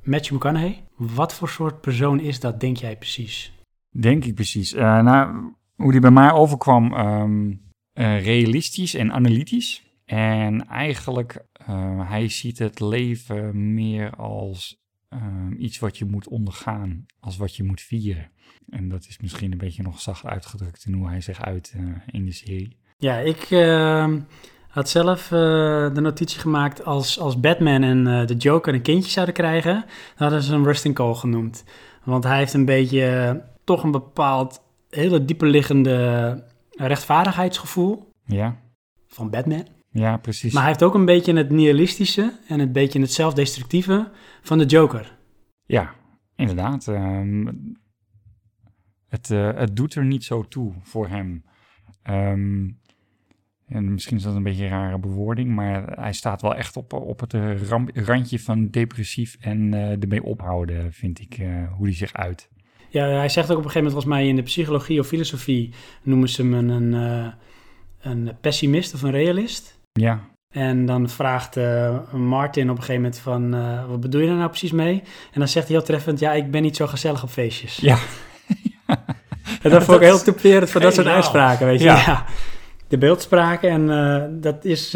Matthew McConaughey. Wat voor soort persoon is dat, denk jij precies? Denk ik precies. Nou, hoe die bij mij overkwam, ehm, eh, realistisch en analytisch. En eigenlijk, eh, hij ziet het leven meer als ehm, iets wat je moet ondergaan, als wat je moet vieren. En dat is misschien een beetje nog zacht uitgedrukt in hoe hij zich uit eh, in de serie. Ja, ik eh, had zelf eh, de notitie gemaakt als, als Batman en eh, de Joker een kindje zouden krijgen. Dan hadden ze hem Rustin Cole genoemd. Want hij heeft een beetje toch een bepaald hele diepe liggende rechtvaardigheidsgevoel Ja, van Batman. Ja precies. Maar hij heeft ook een beetje het nihilistische en een beetje het zelfdestructieve van de Joker. Ja, inderdaad. ehm, het, eh, het doet er niet zo toe voor hem. Ehm, en misschien is dat een beetje een rare bewoording, maar hij staat wel echt op, op het randje van depressief en eh ermee ophouden, vind ik, eh, hoe hij zich uit. Ja, hij zegt ook op een gegeven moment, volgens mij in de psychologie of filosofie, noemen ze hem een, een, een pessimist of een realist. Ja, En dan vraagt eh, Martin op een gegeven moment van, eh, wat bedoel je daar nou precies mee? En dan zegt hij heel treffend, ja, ik ben niet zo gezellig op feestjes. ja, <laughs> En dat vond ik heel typerend voor dat soort uitspraken, weet je. Ja. Ja. De beeldspraken en eh, dat, is,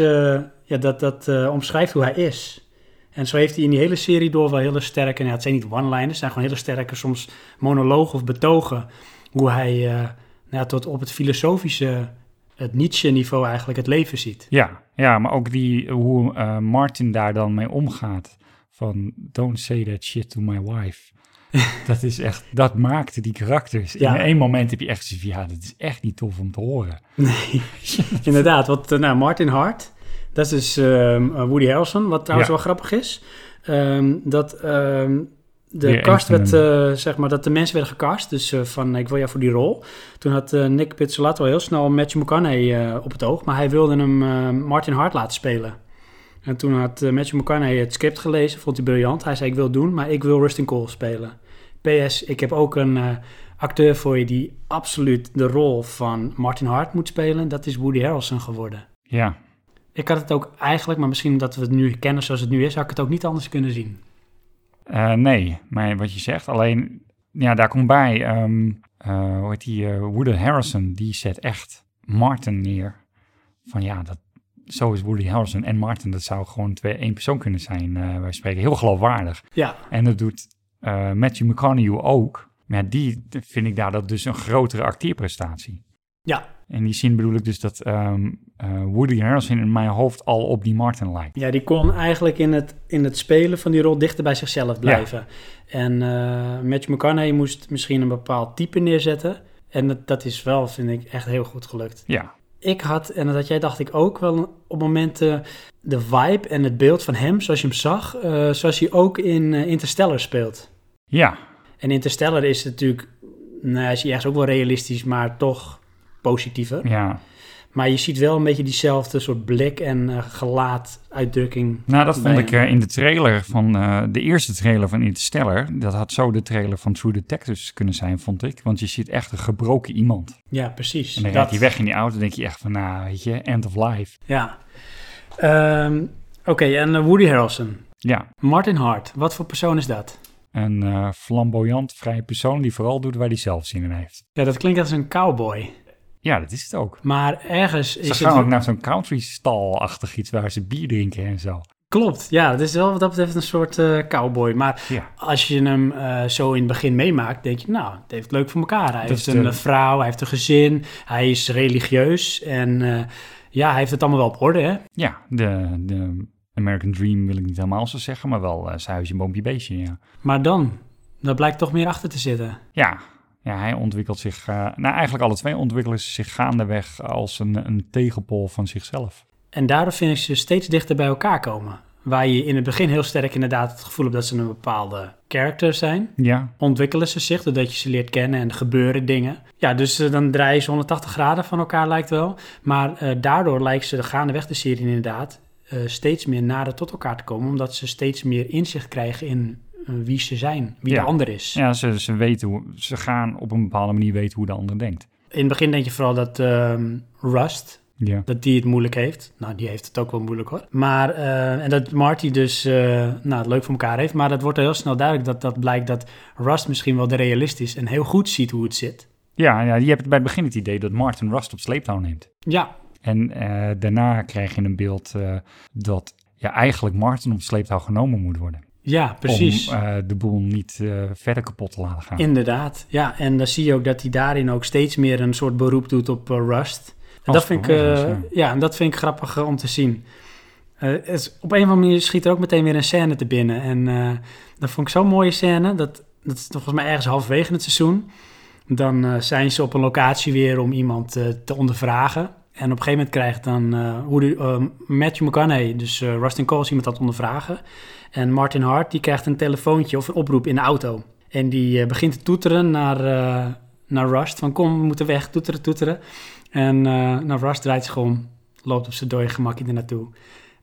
ja, dat, dat omschrijft hoe hij is. En zo heeft hij in die hele serie door wel hele sterke, nou, het zijn niet one-liners, het zijn gewoon hele sterke soms monologen of betogen. Hoe hij nou, tot op het filosofische, het Nietzsche-niveau eigenlijk het leven ziet. ja, ja, maar ook die, hoe eh, Martin daar dan mee omgaat. Van, don't say that shit to my wife. <laughs> dat is echt, dat maakte die karakters. Ja. In één moment heb je echt zoiets ja, dat is echt niet tof om te horen. Nee, <laughs> inderdaad. Want eh, nou, Martin Hart, dat is dus ehm, eh, Woody Harrelson, wat trouwens Ja. wel grappig is. Ehm, dat ehm, de cast werd, eh, zeg maar, dat de mensen werden gecast. Dus eh, van, ik wil jou voor die rol. Toen had eh, Nick Pizzolatto heel snel Matthew McConaughey op het oog. Maar hij wilde hem Martin Hart laten spelen. En toen had Matthew McConaughey het script gelezen, vond hij briljant. Hij zei, ik wil het doen, maar ik wil Rustin Cole spelen. PS, ik heb ook een, acteur voor je die absoluut de rol van Martin Hart moet spelen, dat is Woody Harrelson geworden. Ja, Ik had het ook eigenlijk, maar misschien omdat we het nu kennen zoals het nu is, had ik het ook niet anders kunnen zien. Eh, nee, maar wat je zegt, alleen, ja, daar komt bij, eh, hoe heet die, eh, Woody Harrison, die zet echt Martin neer. Van ja, dat, zo is Woody Harrison en Martin, dat zou gewoon twee, één persoon kunnen zijn. wij spreken heel geloofwaardig. Ja, En dat doet Matthew McConaughey ook. Maar die vind ik daar dat dus een grotere acteerprestatie. ja, In die zin bedoel ik dus dat ehm, eh, Woody Harrelson in mijn hoofd al op die Martin lijkt. Ja, die kon eigenlijk in het, in het spelen van die rol dichter bij zichzelf blijven. En eh Matthew McConaughey moest misschien een bepaald type neerzetten. En dat, dat is wel, vind ik, echt heel goed gelukt. Ja, Ik had, en dat jij dacht ik ook wel op momenten, de vibe en het beeld van hem, zoals je hem zag, eh, zoals hij ook in Interstellar speelt. ja, En Interstellar is natuurlijk, nou, hij is ergens ook wel realistisch, maar toch positiever. ja. Maar je ziet wel een beetje diezelfde soort blik en eh gelaatuitdrukking. Nou, dat vond ik eh, in de trailer van eh, de eerste trailer van Interstellar. Dat had zo de trailer van True Detectives kunnen zijn, vond ik. Want je ziet echt een gebroken iemand. Ja, precies. En dan Dat- rijdt hij weg in die auto. denk je echt van, nou, weet je, end of life. Ja. Ehm, Oké, en Woody Harrelson. Ja, Martin Hart, wat voor persoon is dat? een flamboyant, vrije persoon die vooral doet waar hij zelf zin in heeft. Ja, dat klinkt als een cowboy. Ja, dat is het ook. Maar ergens Ze is gaan het... ook naar zo'n country stal-achtig iets waar ze bier drinken en zo. Klopt, ja, het is wel wat dat betreft een soort eh, cowboy. Maar Ja, als je hem eh, zo in het begin meemaakt, denk je, nou, het heeft leuk voor elkaar. Hij Dat heeft is een de- vrouw, hij heeft een gezin, hij is religieus en eh, ja, hij heeft het allemaal wel op orde, hè? ja de, de American Dream wil ik niet helemaal zo zeggen, maar wel zijn huisje, boompje, beestje, ja. Maar dan, daar blijkt toch meer achter te zitten. Ja, ja hij ontwikkelt zich... eh, nou, eigenlijk alle twee ontwikkelen ze zich gaandeweg als een, een tegenpol van zichzelf. En daardoor vind ik ze steeds dichter bij elkaar komen. Waar je in het begin heel sterk inderdaad het gevoel hebt dat ze een bepaalde character zijn. Ja, Ontwikkelen ze zich doordat je ze leert kennen en er gebeuren dingen. Ja, dus eh, dan draaien ze 180 graden van elkaar lijkt wel. Maar eh, daardoor lijkt ze gaandeweg de serie inderdaad steeds meer nader tot elkaar te komen. Omdat ze steeds meer inzicht krijgen in wie ze zijn, wie Ja. de ander is. ja ze, ze weten hoe... Ze gaan op een bepaalde manier weten hoe de ander denkt. In het begin denk je vooral dat ehm, Rust, Ja. dat die het moeilijk heeft. Nou, die heeft het ook wel moeilijk hoor. Maar, eh, en dat Marty dus eh, nou, het leuk voor elkaar heeft. Maar dat wordt heel snel duidelijk dat dat blijkt dat Rust misschien wel de realist is en heel goed ziet hoe het zit. Ja, ja, je hebt bij het begin het idee dat Martin Rust op sleeptouw neemt. Ja, En eh, daarna krijg je een beeld dat ja, eigenlijk Martin op sleeptouw genomen moet worden. Ja precies. Om eh, de boel niet eh, verder kapot te laten gaan. Inderdaad, ja. En dan zie je ook dat hij daarin ook steeds meer een soort beroep doet op eh, Rust. En dat vind ik, vervolgens, ja. en dat vind ik grappig om te zien. Het is- op een of andere manier schiet er ook meteen weer een scène te binnen. En dat vond ik zo'n mooie scène. Dat, dat is volgens mij ergens halverwege het seizoen. Dan zijn ze op een locatie weer om iemand te ondervragen. En op een gegeven moment krijgt dan eh, hoe de, eh, Matthew McConaughey, dus eh Rustin Cole, is iemand het ondervragen. En Martin Hart, die krijgt een telefoontje of een oproep in de auto. En die begint te toeteren naar, naar Rust. Van kom, we moeten weg, toeteren, toeteren. En naar Rust draait zich om, loopt op zijn dode gemakje er naartoe.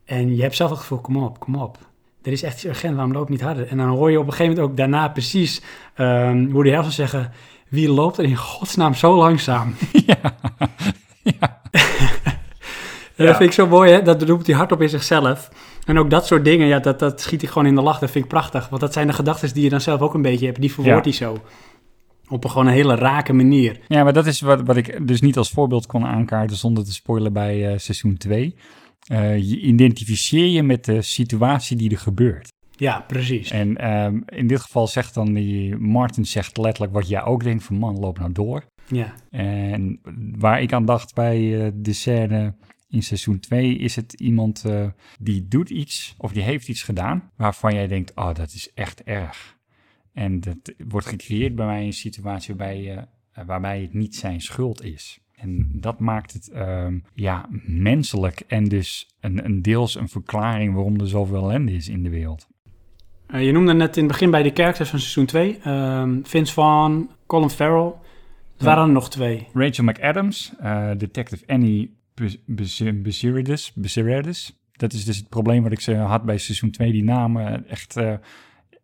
En je hebt zelf het gevoel, kom op, kom op. Er is echt iets urgent, waarom loopt niet harder? En dan hoor je op een gegeven moment ook daarna precies um, Woody Harrelson zeggen... Wie loopt er in godsnaam zo langzaam? <laughs> ja. Ja. <laughs> Ja. Dat vind ik zo mooi, hè? Dat roept hij hardop in zichzelf. En ook dat soort dingen, ja, dat, dat schiet hij gewoon in de lach. Dat vind ik prachtig. Want dat zijn de gedachten die je dan zelf ook een beetje hebt. Die verwoordt Ja. hij zo. Op een gewoon een hele rake manier. ja, maar dat is wat, wat ik dus niet als voorbeeld kon aankaarten zonder te spoilen bij eh, seizoen 2. Eh, je identificeer je met de situatie die er gebeurt. Ja, precies. En ehm, in dit geval zegt dan die Martin zegt letterlijk wat jij ook denkt van man, loop nou door. Ja, En waar ik aan dacht bij eh, de scène in seizoen 2 is het iemand eh, die doet iets of die heeft iets gedaan waarvan jij denkt, oh dat is echt erg. En dat wordt gecreëerd bij mij een situatie waarbij, eh, waarbij het niet zijn schuld is. En dat maakt het ehm, ja, menselijk en dus een, een deels een verklaring waarom er zoveel ellende is in de wereld. Je noemde net in het begin bij de characters van seizoen 2. ehm, Vince Vaughn, Colin Farrell. Er waren er nog twee. Rachel McAdams, eh, detective Annie Bez- Bez- Beziridis, Beziridis. Dat is dus het probleem wat ik ze had bij seizoen 2. Die namen echt... eh,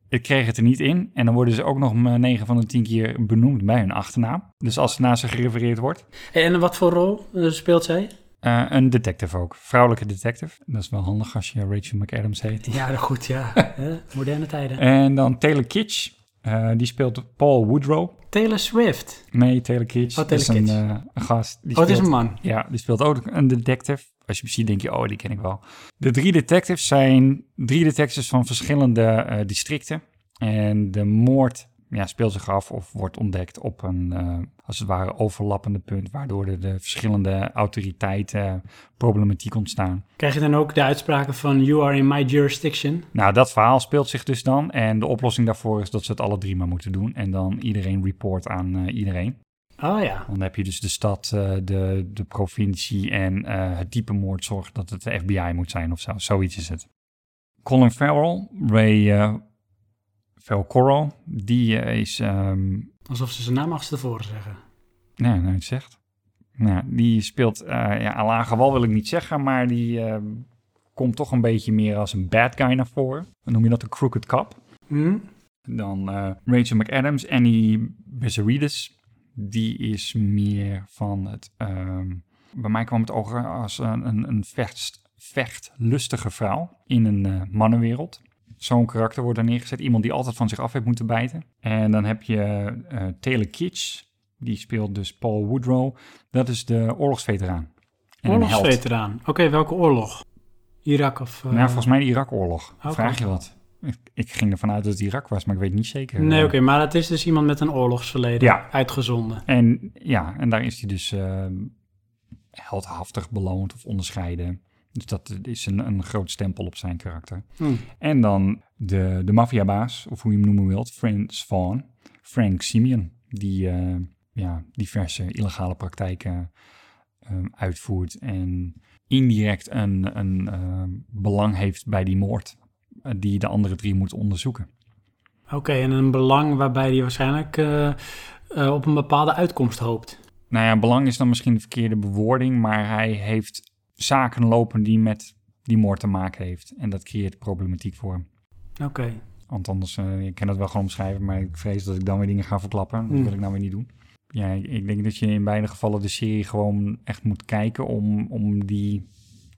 Ik kreeg het er niet in. En dan worden ze ook nog 9 van de 10 keer benoemd bij hun achternaam. Dus als naar ze gerefereerd wordt. En wat voor rol eh, speelt zij? Eh, een detective ook. Vrouwelijke detective. Dat is wel handig als je Rachel McAdams heet. Ja, goed, ja. <laughs> Moderne tijden. En dan Taylor Kitsch. Eh, die speelt Paul Woodrow. Taylor Swift. Nee, Taylor Kitsch. Oh, dat is Taylor een, eh, een gast. Die Oh, het is een man. Ja, die speelt ook een detective. Als je hem ziet, denk je, oh, die ken ik wel. De drie detectives zijn drie detectives van verschillende eh, districten. En de moord ja, speelt zich af of wordt ontdekt op een, eh, als het ware, overlappende punt. Waardoor er de verschillende autoriteiten problematiek ontstaan. Krijg je dan ook de uitspraken van you are in my jurisdiction? Nou, dat verhaal speelt zich dus dan. En de oplossing daarvoor is dat ze het alle drie maar moeten doen. En dan iedereen report aan eh, iedereen. Oh ja. Dan heb je dus de stad, eh, de, de provincie en eh, het type moord zorgt dat het de FBI moet zijn of zo. Zoiets is het. Colin Farrell, Ray uh, Velcoro, die eh, is... ehm Alsof ze zijn naam achterstevoren zeggen. nee, nou, het zegt. Nou, die speelt, eh ja, aan lage wal wil ik niet zeggen, maar die eh, komt toch een beetje meer als een bad guy naar voren. Dan noem je dat een crooked cop. Hm? Dan eh, Rachel McAdams, Annie Bezzerides. Die is meer van het... ehm, bij mij kwam het over als een, een, een vecht, vechtlustige vrouw in een mannenwereld. Zo'n karakter wordt er neergezet. Iemand die altijd van zich af heeft moeten bijten. En dan heb je eh, Taylor Kitsch. Die speelt dus Paul Woodrow. Dat is de oorlogsveteraan. En. Oorlogsveteraan. Oké, welke oorlog? Irak of... eh, Nou, volgens mij de Irak-oorlog. Oké. Vraag je wat? Ik, ik ging ervan uit dat het Irak was, maar ik weet niet zeker. Nee, oké, maar het is dus iemand met een oorlogsverleden Ja. uitgezonden. En ja, en daar is hij dus eh, heldhaftig beloond of onderscheiden. Dus dat is een, een groot stempel op zijn karakter. Hm. En dan de, de maffiabaas, of hoe je hem noemen wilt, Franz Vaughn, Frank Simeon, die eh, ja, diverse illegale praktijken eh, uitvoert en indirect een, een eh, belang heeft bij die moord, eh, die de andere drie moeten onderzoeken. Oké, en een belang waarbij hij waarschijnlijk op een bepaalde uitkomst hoopt. Nou ja, belang is dan misschien de verkeerde bewoording, maar hij heeft zaken lopen die met die moord te maken heeft. En dat creëert problematiek voor hem. Oké. Want anders, eh ik kan dat wel gewoon omschrijven, maar ik vrees dat ik dan weer dingen ga verklappen. Dat Hmm. wil ik nou weer niet doen. Ja, ik- ik denk dat je in beide gevallen de serie gewoon echt moet kijken om, om die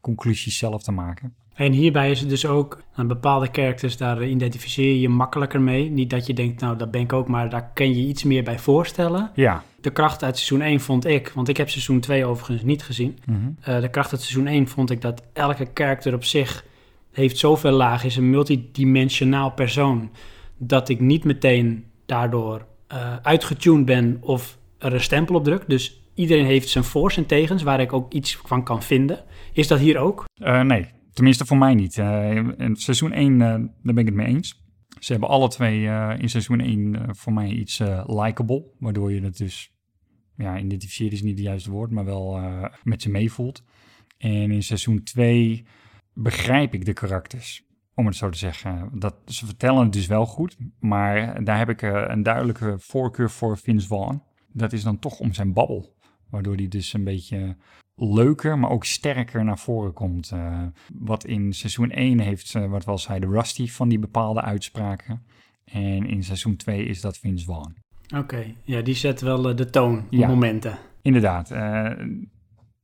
conclusies zelf te maken. En hierbij is het dus ook, aan bepaalde characters, daar identificeer je je makkelijker mee. Niet dat je denkt, nou dat ben ik ook, maar daar kan je iets meer bij voorstellen. Ja. De kracht uit seizoen 1 vond ik, want ik heb seizoen 2 overigens niet gezien. Mhm. Eh, de kracht uit seizoen 1 vond ik dat elke karakter op zich heeft zoveel laag, is een multidimensionaal persoon, dat ik niet meteen daardoor eh uitgetuned ben of er een stempel op druk. Dus iedereen heeft zijn voor's en tegens, waar ik ook iets van kan vinden. Is dat hier ook? Eh, nee, tenminste voor mij niet. Eh, in seizoen 1, eh, daar ben ik het mee eens. Ze hebben alle twee eh, in seizoen 1 eh, voor mij iets likable, waardoor je het dus, ja, identificeert is niet het juiste woord, maar wel met ze meevoelt. En in seizoen 2 begrijp ik de karakters, om het zo te zeggen. Dat, ze vertellen het dus wel goed, maar daar heb ik een duidelijke voorkeur voor Vince Vaughn. Dat is dan toch om zijn babbel, waardoor die dus een beetje leuker, maar ook sterker naar voren komt. Eh, wat in seizoen 1 heeft, eh, wat was hij, de Rusty van die bepaalde uitspraken. En in seizoen 2 is dat Vince Vaughn. Oké, ja, die zet wel eh, de toon op Ja. momenten. Inderdaad.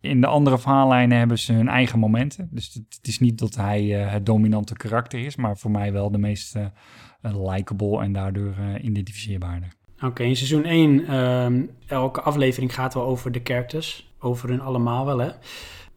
in de andere verhaallijnen hebben ze hun eigen momenten. Dus het, het is niet dat hij het dominante karakter is, maar voor mij wel de meest likable en daardoor identificeerbaarder. Oké, in seizoen 1, ehm, elke aflevering gaat wel over de characters. Over hun allemaal wel, hè.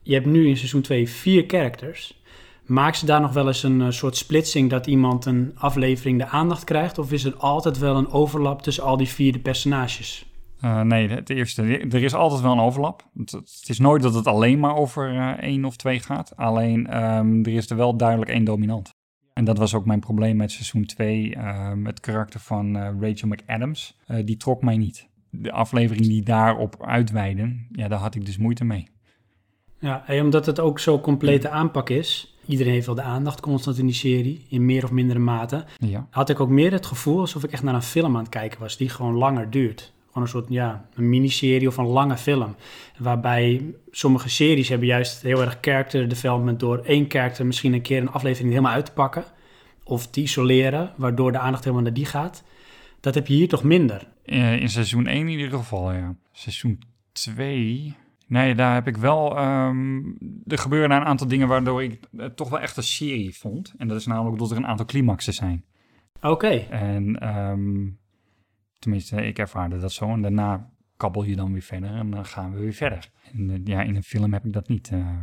Je hebt nu in seizoen 2 vier characters. Maakt ze daar nog wel eens een eh, soort splitsing dat iemand een aflevering de aandacht krijgt? Of is er altijd wel een overlap tussen al die vier de personages? Eh, nee, het eerste. Er is altijd wel een overlap. Het, is nooit dat het alleen maar over eh, één of twee gaat. Alleen ehm, er is er wel duidelijk één dominant. En dat was ook mijn probleem met seizoen 2. ehm het karakter van Rachel McAdams. die trok mij niet. De afleveringen die daarop uitweiden, ja, daar had ik dus moeite mee. Ja, en omdat het ook zo'n complete aanpak is. Iedereen heeft wel de aandacht constant in die serie, in meer of mindere mate. Ja. Had ik ook meer het gevoel alsof ik echt naar een film aan het kijken was, die gewoon langer duurt. Gewoon een soort, ja, een miniserie of een lange film. Waarbij sommige series hebben juist heel erg character development door één character misschien een keer een aflevering helemaal uit te pakken. of te isoleren, waardoor de aandacht helemaal naar die gaat. Dat heb je hier toch minder. Eh, in seizoen 1 in ieder geval, ja. Seizoen 2... Nee, daar heb ik wel... ehm, er gebeuren daar een aantal dingen waardoor ik het toch wel echt een serie vond. En dat is namelijk dat er een aantal climaxen zijn. Oké, En ehm, tenminste, ik ervaarde dat zo. En daarna kabbel je dan weer verder en dan gaan we weer verder. En eh, ja, in een film heb ik dat niet. eh,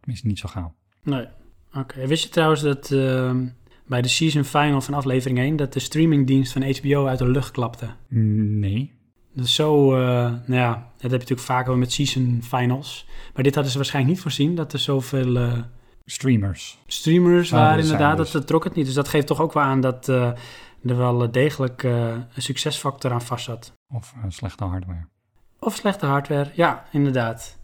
tenminste, niet zo gauw. nee. Oké, wist je trouwens dat ehm, bij de season final van aflevering 1... dat de streamingdienst van HBO uit de lucht klapte? Nee. Dus zo, eh, nou ja, dat heb je natuurlijk vaker met season finals. Maar dit hadden ze waarschijnlijk niet voorzien, dat er zoveel eh, Streamers. streamers waren er inderdaad. dus. Dat, dat trok het niet. Dus dat geeft toch ook wel aan dat eh, er wel degelijk een succesfactor aan vast zat. Of slechte hardware. Of slechte hardware, ja, inderdaad.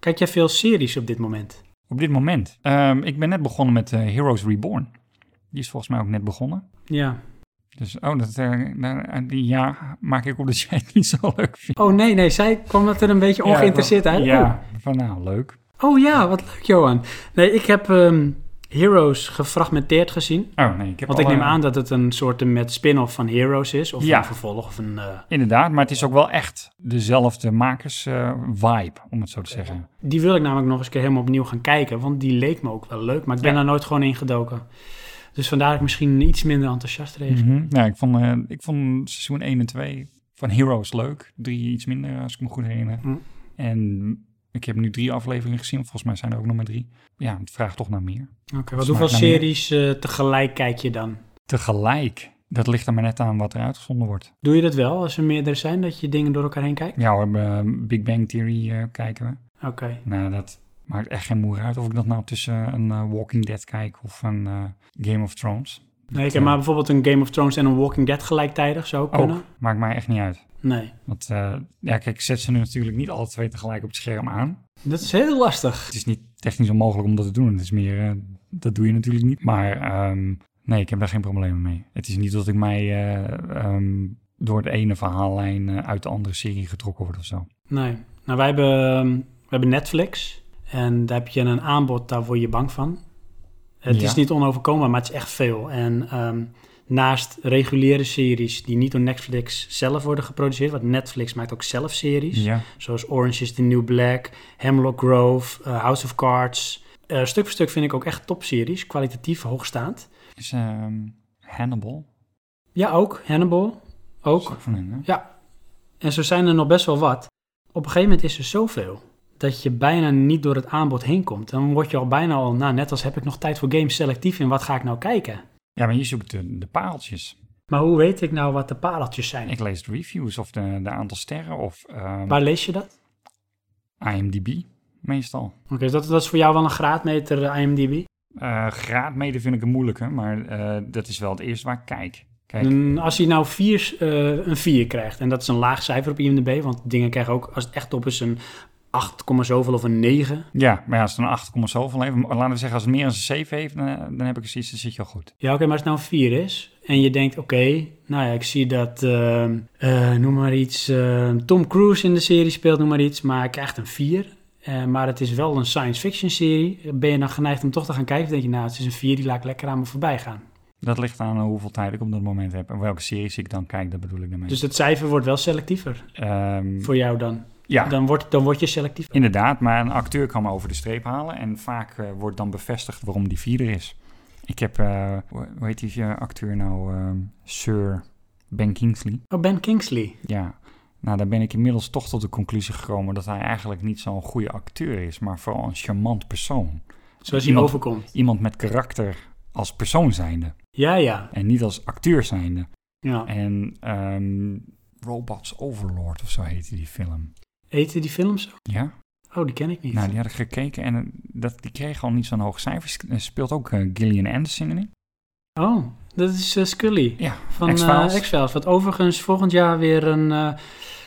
Kijk jij veel series op dit moment? Op dit moment. Ehm, ik ben net begonnen met eh, Heroes Reborn. Die is volgens mij ook net begonnen. Ja. Dus, oh, dat, eh, daar- die ja maak ik op dat jij het niet zo leuk vindt. Oh nee, nee, zij kwam het er een beetje ongeïnteresseerd uit. Ja, van nou, leuk. Oh. oh ja, wat leuk Johan. Nee, ik heb ehm, Heroes gefragmenteerd gezien. Oh nee, ik heb Want ik neem eh, aan dat het een soort met spin-off van Heroes is. Of Ja. een vervolg of een... eh, Inderdaad, maar het is ook wel echt dezelfde makers-vibe, om het zo te zeggen. Die wil ik namelijk nog eens een keer helemaal opnieuw gaan kijken. Want die leek me ook wel leuk. Maar ik ben Ja. daar nooit gewoon ingedoken. Dus vandaar dat ik misschien iets minder enthousiast reageer. Mhm. Ja, ik vond, eh, ik vond seizoen 1 en 2 van Heroes leuk. Drie iets minder, als ik me goed herinner. Hm. En ik heb nu drie afleveringen gezien. Volgens mij zijn er ook nog maar drie. Ja, het vraagt toch naar meer. Oké, wat Smaakt hoeveel series eh, tegelijk kijk je dan? Tegelijk, dat ligt er maar net aan wat er uitgezonden wordt. Doe je dat wel als er meerdere zijn, dat je dingen door elkaar heen kijkt? Ja hoor, eh, Big Bang Theory eh, kijken we. Oké. Nou, dat maakt echt geen moer uit of ik dat nou tussen een Walking Dead kijk of een Game of Thrones. Nee, heb maar bijvoorbeeld een Game of Thrones en een Walking Dead gelijktijdig zou kunnen. Ook, maakt mij echt niet uit. Nee, Want eh, ja, kijk, ik zet ze nu natuurlijk niet alle twee tegelijk op het scherm aan. dat is heel lastig. Het is niet technisch onmogelijk om dat te doen. Het is meer, eh, dat doe je natuurlijk niet. Maar ehm, nee, ik heb daar geen problemen mee. Het is niet dat ik mij eh, ehm, door het ene verhaallijn uit de andere serie getrokken word of zo. Nee. Nou, wij hebben, ehm, we hebben Netflix. En daar heb je een aanbod, daar word je bang van. Het Ja. is niet onoverkombaar, maar het is echt veel. En naast reguliere series die niet door Netflix zelf worden geproduceerd... want Netflix maakt ook zelf series... Ja, zoals Orange is the New Black, Hemlock Grove, eh, House of Cards... Eh, stuk voor stuk vind ik ook echt topseries, kwalitatief hoogstaand. is ehm, Hannibal. Ja, ook. Hannibal, ook. van hen? Ja, en zo zijn er nog best wel wat. Op een gegeven moment is er zoveel dat je bijna niet door het aanbod heen komt. Dan word je al bijna al, nou net als heb ik nog tijd voor games selectief in wat ga ik nou kijken. Ja, maar je zoekt de, de pareltjes. Maar hoe weet ik nou wat de pareltjes zijn? Ik lees de reviews of de, de aantal sterren of ehm, Waar lees je dat? IMDb meestal. Oké, dat, dat is voor jou wel een graadmeter eh, IMDb. Eh graadmede vind ik een moeilijke, maar eh, dat is wel het eerste waar ik kijk. Kijk, En als hij nou vier, eh, een 4 krijgt, en dat is een laag cijfer op IMDb, want dingen krijgen ook, als het echt op is, een 8, zoveel of een 9. Ja, maar ja, als het een 8, zoveel heeft, laten we zeggen als het meer dan een 7 heeft, dan, dan heb ik zoiets, dan zit je al goed. Ja, oké, maar als het nou een 4 is en je denkt, oké, nou ja, ik zie dat, ehm, eh, noem maar iets, eh, Tom Cruise in de serie speelt, noem maar iets, maar hij krijgt een 4. Eh, maar het is wel een science fiction serie. Ben je dan geneigd om toch te gaan kijken? Of denk je, nou, het is een 4, die laat ik lekker aan me voorbij gaan. Dat ligt aan hoeveel tijd ik op dat moment heb en welke series ik dan kijk, dat bedoel ik daarmee. Dus het cijfer wordt wel selectiever Ehm, voor jou dan. Ja, Dan, wordt, dan word je selectief. inderdaad, maar een acteur kan me over de streep halen en vaak eh, wordt dan bevestigd waarom die vierde is. Ik heb, eh, hoe heet die eh, acteur nou, Ehm, Sir Ben Kingsley. Oh, Ben Kingsley. Ja, nou daar ben ik inmiddels toch tot de conclusie gekomen dat hij eigenlijk niet zo'n goede acteur is, maar vooral een charmant persoon. Zoals hij Iemand- overkomt. Iemand met karakter als persoon zijnde Ja, ja. en niet als acteur zijnde. ja. En ehm, Robots Overlord of zo heette die film. Eten die films? Ja, Oh, die ken ik niet. nou die had ik gekeken en eh, dat, die kreeg al niet zo'n hoog cijfer. Er speelt ook eh, Gillian Anderson in. Oh, dat is eh, Scully. Ja, van X-Files. eh. Wat overigens volgend jaar weer een, eh,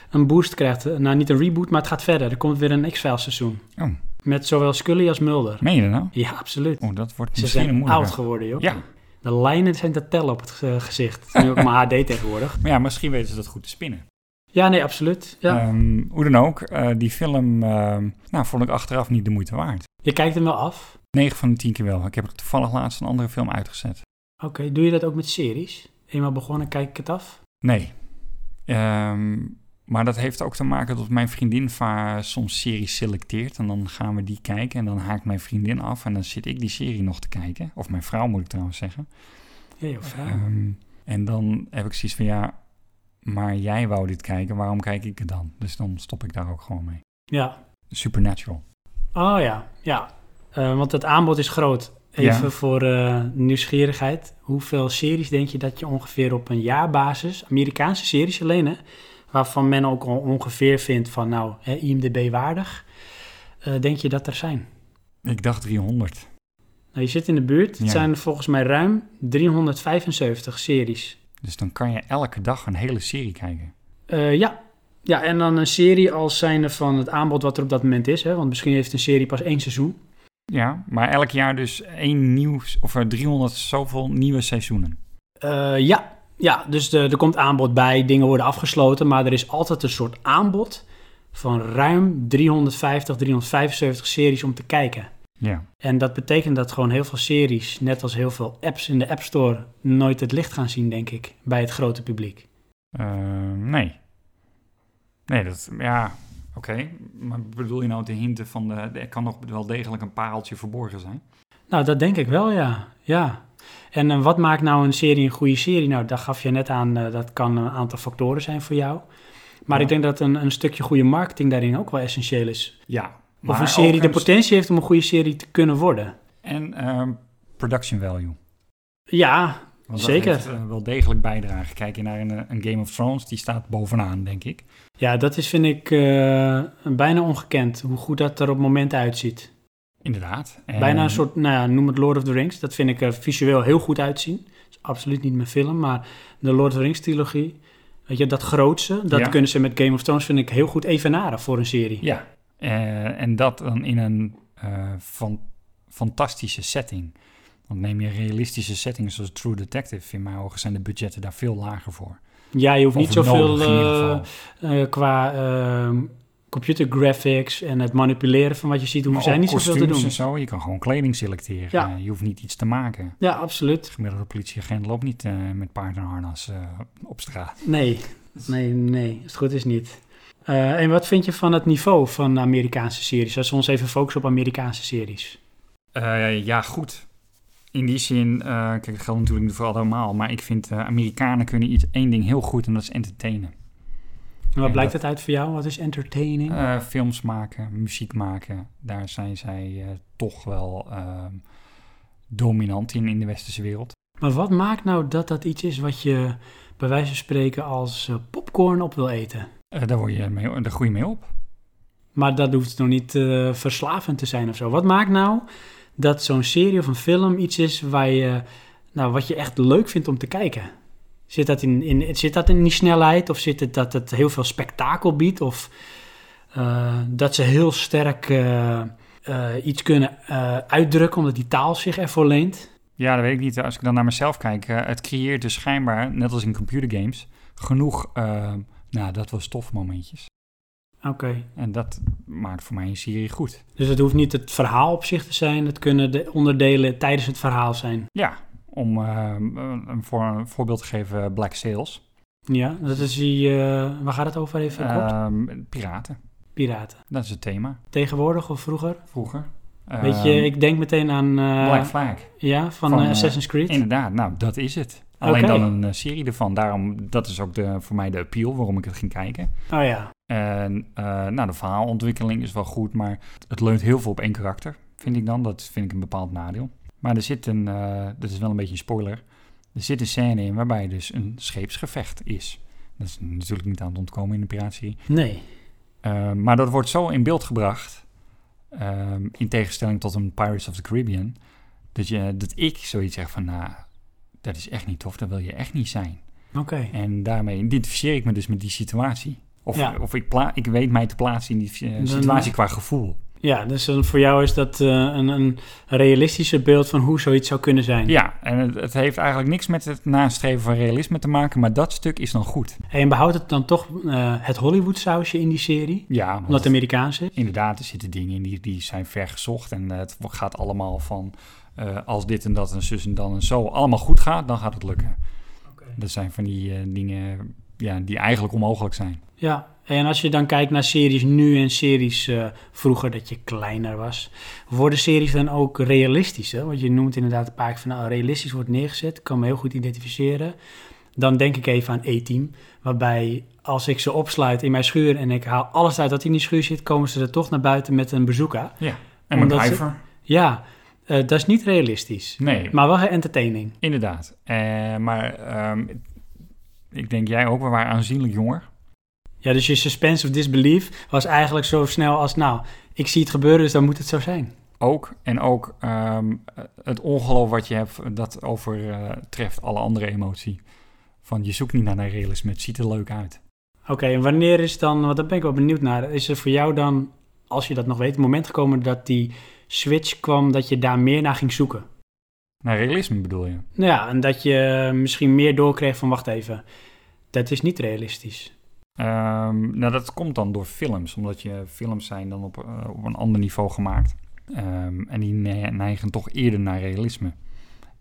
een boost krijgt. Eh, Nou, niet een reboot, maar het gaat verder. Er komt weer een X-Files seizoen. Oh, Met zowel Scully als Mulder. meen je dat nou? Ja, absoluut. Oh, dat wordt Ze misschien zijn oud geworden, joh. Ja, De lijnen zijn te tellen op het ge- gezicht. Nu ook maar <laughs> HD tegenwoordig. Maar ja, misschien weten ze dat goed te spinnen. Ja, nee, absoluut. Ja. Ehm, hoe dan ook, eh, die film ehm, nou, vond ik achteraf niet de moeite waard. Je kijkt hem wel af. 9 van de 10 keer wel. Ik heb er toevallig laatst een andere film uitgezet. Oké, doe je dat ook met series? Eenmaal begonnen, kijk ik het af? Nee. Ehm, maar dat heeft ook te maken dat mijn vriendin soms series selecteert. En dan gaan we die kijken en dan haakt mijn vriendin af. En dan zit ik die serie nog te kijken. Of mijn vrouw moet ik trouwens zeggen. Ja, of vrouw. En dan heb ik zoiets van ja, maar jij wou dit kijken, waarom kijk ik het dan? Dus dan stop ik daar ook gewoon mee. Ja. Supernatural. Oh ja, ja. Eh, want het aanbod is groot. Even Ja. voor eh, nieuwsgierigheid. Hoeveel series denk je dat je ongeveer op een jaarbasis, Amerikaanse series alleen hè, waarvan men ook al ongeveer vindt van nou, hè, IMDB waardig, eh, denk je dat er zijn? Ik dacht 300. Nou, je zit in de buurt. Het Ja. zijn volgens mij ruim 375 series. Dus dan kan je elke dag een hele serie kijken. Eh, ja. ja, en dan een serie als zijnde van het aanbod wat er op dat moment is. Hè? Want misschien heeft een serie pas één seizoen. Ja, maar elk jaar dus één nieuw, of er 300 zoveel nieuwe seizoenen. Eh, ja. ja, dus de, er komt aanbod bij, dingen worden afgesloten, maar er is altijd een soort aanbod van ruim 350, 375 series om te kijken. Ja. En dat betekent dat gewoon heel veel series, net als heel veel apps in de App Store, nooit het licht gaan zien, denk ik, bij het grote publiek. Eh, nee. Nee, dat, ja, oké. Maar bedoel je nou de hinten van de, er kan nog wel degelijk een pareltje verborgen zijn? Nou, dat denk ik wel, ja. ja. En eh, wat maakt nou een serie een goede serie? Nou, daar gaf je net aan, eh, dat kan een aantal factoren zijn voor jou. Maar Ja. ik denk dat een, een stukje goede marketing daarin ook wel essentieel is. Ja. Of een serie de potentie heeft om een goede serie te kunnen worden. En ehm, production value. Ja, Want Zeker. Dat heeft, eh, wel degelijk bijdragen. Kijk je naar een, eh, een Game of Thrones, die staat bovenaan, denk ik. ja dat is, vind ik, eh, bijna ongekend hoe goed dat er op momenten uitziet. Inderdaad. En- Bijna een soort, nou ja, noem het Lord of the Rings. Dat vind ik er visueel heel goed uitzien. Dat is absoluut niet mijn film, maar de Lord of the Rings trilogie. Weet je, dat grootste, dat Ja. kunnen ze met Game of Thrones, vind ik heel goed evenaren voor een serie. Ja. Eh, en dat dan in een eh, van, fantastische setting. Want neem je realistische settings zoals True Detective, in mijn ogen zijn de budgetten daar veel lager voor. Ja, je hoeft niet zoveel eh, qua ehm, computer graphics en het manipuleren van wat je ziet, hoeven Maar zij niet zoveel te doen. en zo, je kan gewoon kleding selecteren. Ja. Je hoeft niet iets te maken. Ja, absoluut. De gemiddelde politieagent loopt niet met paard en harnas eh, op straat. Nee, nee, nee, als het goed is niet. Eh, en wat vind je van het niveau van Amerikaanse series? Als we ons even focussen op Amerikaanse series. Eh, ja, goed. In die zin, eh, kijk, dat geldt natuurlijk niet voor allemaal, maar ik vind Amerikanen kunnen iets, één ding heel goed en dat is entertainen. En wat blijkt dat- het uit voor jou? Wat is entertaining? Films maken, muziek maken, daar zijn zij toch wel eh, dominant in in de westerse wereld. Maar wat maakt nou dat dat iets is wat je bij wijze van spreken als popcorn op wil eten? Eh, daar, word je mee, daar groei je mee op. Maar dat hoeft nog niet eh, verslavend te zijn of zo. Wat maakt nou dat zo'n serie of een film iets is waar je, nou, wat je echt leuk vindt om te kijken? Zit dat in, in, zit dat in die snelheid? Of zit het dat het heel veel spektakel biedt? Of eh, dat ze heel sterk iets kunnen uitdrukken omdat die taal zich ervoor leent? Ja, dat weet ik niet. Als ik dan naar mezelf kijk, het creëert dus schijnbaar, net als in computergames, genoeg, nou, dat was stofmomentjes. Oké. En dat maakt voor mij een serie goed. Dus het hoeft niet het verhaal op zich te zijn. Het kunnen de onderdelen tijdens het verhaal zijn. Ja, om eh, een, voor, een voorbeeld te geven, Black Sails. Ja, dat is die... eh, waar gaat het over even kort? Ehm, piraten, Piraten. dat is het thema. Tegenwoordig of vroeger? Vroeger. Weet je, Ehm, ik denk meteen aan... eh, Black Flag. Ja, van, Van, eh, eh, Assassin's Creed. Inderdaad, nou, dat is het. Alleen dan een eh, serie ervan. Daarom, dat is ook de, voor mij de appeal waarom ik het ging kijken. Oh ja. En eh, nou, de verhaalontwikkeling is wel goed, maar het leunt heel veel op één karakter, vind ik dan. Dat vind ik een bepaald nadeel. Maar er zit een, eh dat is wel een beetje een spoiler, er zit een scène in waarbij dus een scheepsgevecht is. Dat is natuurlijk niet aan het ontkomen in de piraatserie. Nee. Uh, maar dat wordt zo in beeld gebracht, um, in tegenstelling tot een Pirates of the Caribbean, dat, je, dat ik zoiets zeg van, nou, dat is echt niet tof, dat wil je echt niet zijn. Oké. Okay. En daarmee identificeer ik me dus met die situatie. Of, Ja. of ik, pla ik weet mij te plaatsen in die uh, situatie qua gevoel. Ja, dus voor jou is dat eh, een, een realistischer beeld van hoe zoiets zou kunnen zijn. Ja, en het, het heeft eigenlijk niks met het nastreven van realisme te maken, maar dat stuk is dan goed. En behoudt het dan toch eh, het Hollywood sausje in die serie? Ja, Omdat het Amerikaans is? inderdaad, er zitten dingen in die, die zijn vergezocht en eh, het gaat allemaal van eh, als dit en dat en zus en dan en zo allemaal goed gaat, dan gaat het lukken. Dat zijn van die eh, dingen ja, die eigenlijk onmogelijk zijn. Ja, en als je dan kijkt naar series nu en series eh, vroeger dat je kleiner was, worden series dan ook realistischer? Want je noemt inderdaad een paar keer van nou, realistisch wordt neergezet, ik kan me heel goed identificeren. Dan denk ik even aan E-Team, waarbij als ik ze opsluit in mijn schuur en ik haal alles uit dat in die schuur zit, komen ze er toch naar buiten met een bazooka. Ja, en ze- MacGyver? Ja, eh, dat is niet realistisch, Nee, maar wel entertaining. inderdaad. Eh, maar ehm, ik denk jij ook, we waren aanzienlijk jonger. Ja, dus je suspense of disbelief was eigenlijk zo snel als, nou, ik zie het gebeuren, dus dan moet het zo zijn. Ook. En ook ehm, het ongeloof wat je hebt, dat overtreft alle andere emotie. Van je zoekt niet naar een realisme, het ziet er leuk uit. Oké, en wanneer is dan, want daar ben ik wel benieuwd naar, is er voor jou dan, als je dat nog weet, het moment gekomen dat die switch kwam, dat je daar meer naar ging zoeken? Naar realisme bedoel je? Nou ja, en dat je misschien meer doorkreeg van, wacht even, dat is niet realistisch. Ehm, nou, dat komt dan door films, omdat je films zijn dan op, eh, op een ander niveau gemaakt. Ehm, en die ne- neigen toch eerder naar realisme.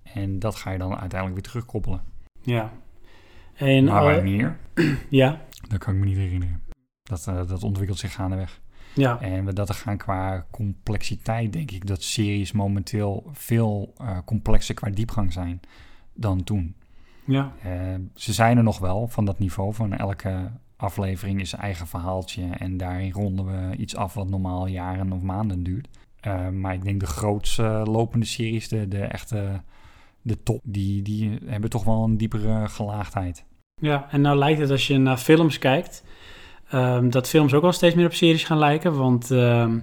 En dat ga je dan uiteindelijk weer terugkoppelen. Ja. En, maar eh, wanneer? <clears throat> ja, Dat kan ik me niet herinneren. Dat, eh, dat ontwikkelt zich gaandeweg. Ja, En we dat er gaan qua complexiteit, denk ik dat series momenteel veel eh, complexer qua diepgang zijn dan toen. ja, Eh, ze zijn er nog wel van dat niveau. Van elke aflevering is zijn eigen verhaaltje. En daarin ronden we iets af wat normaal jaren of maanden duurt. Eh, maar ik denk de grootste lopende series, de, de echte de top, die, die hebben toch wel een diepere gelaagdheid. ja. En nou lijkt het als je naar films kijkt, ehm, dat films ook wel steeds meer op series gaan lijken, want ehm,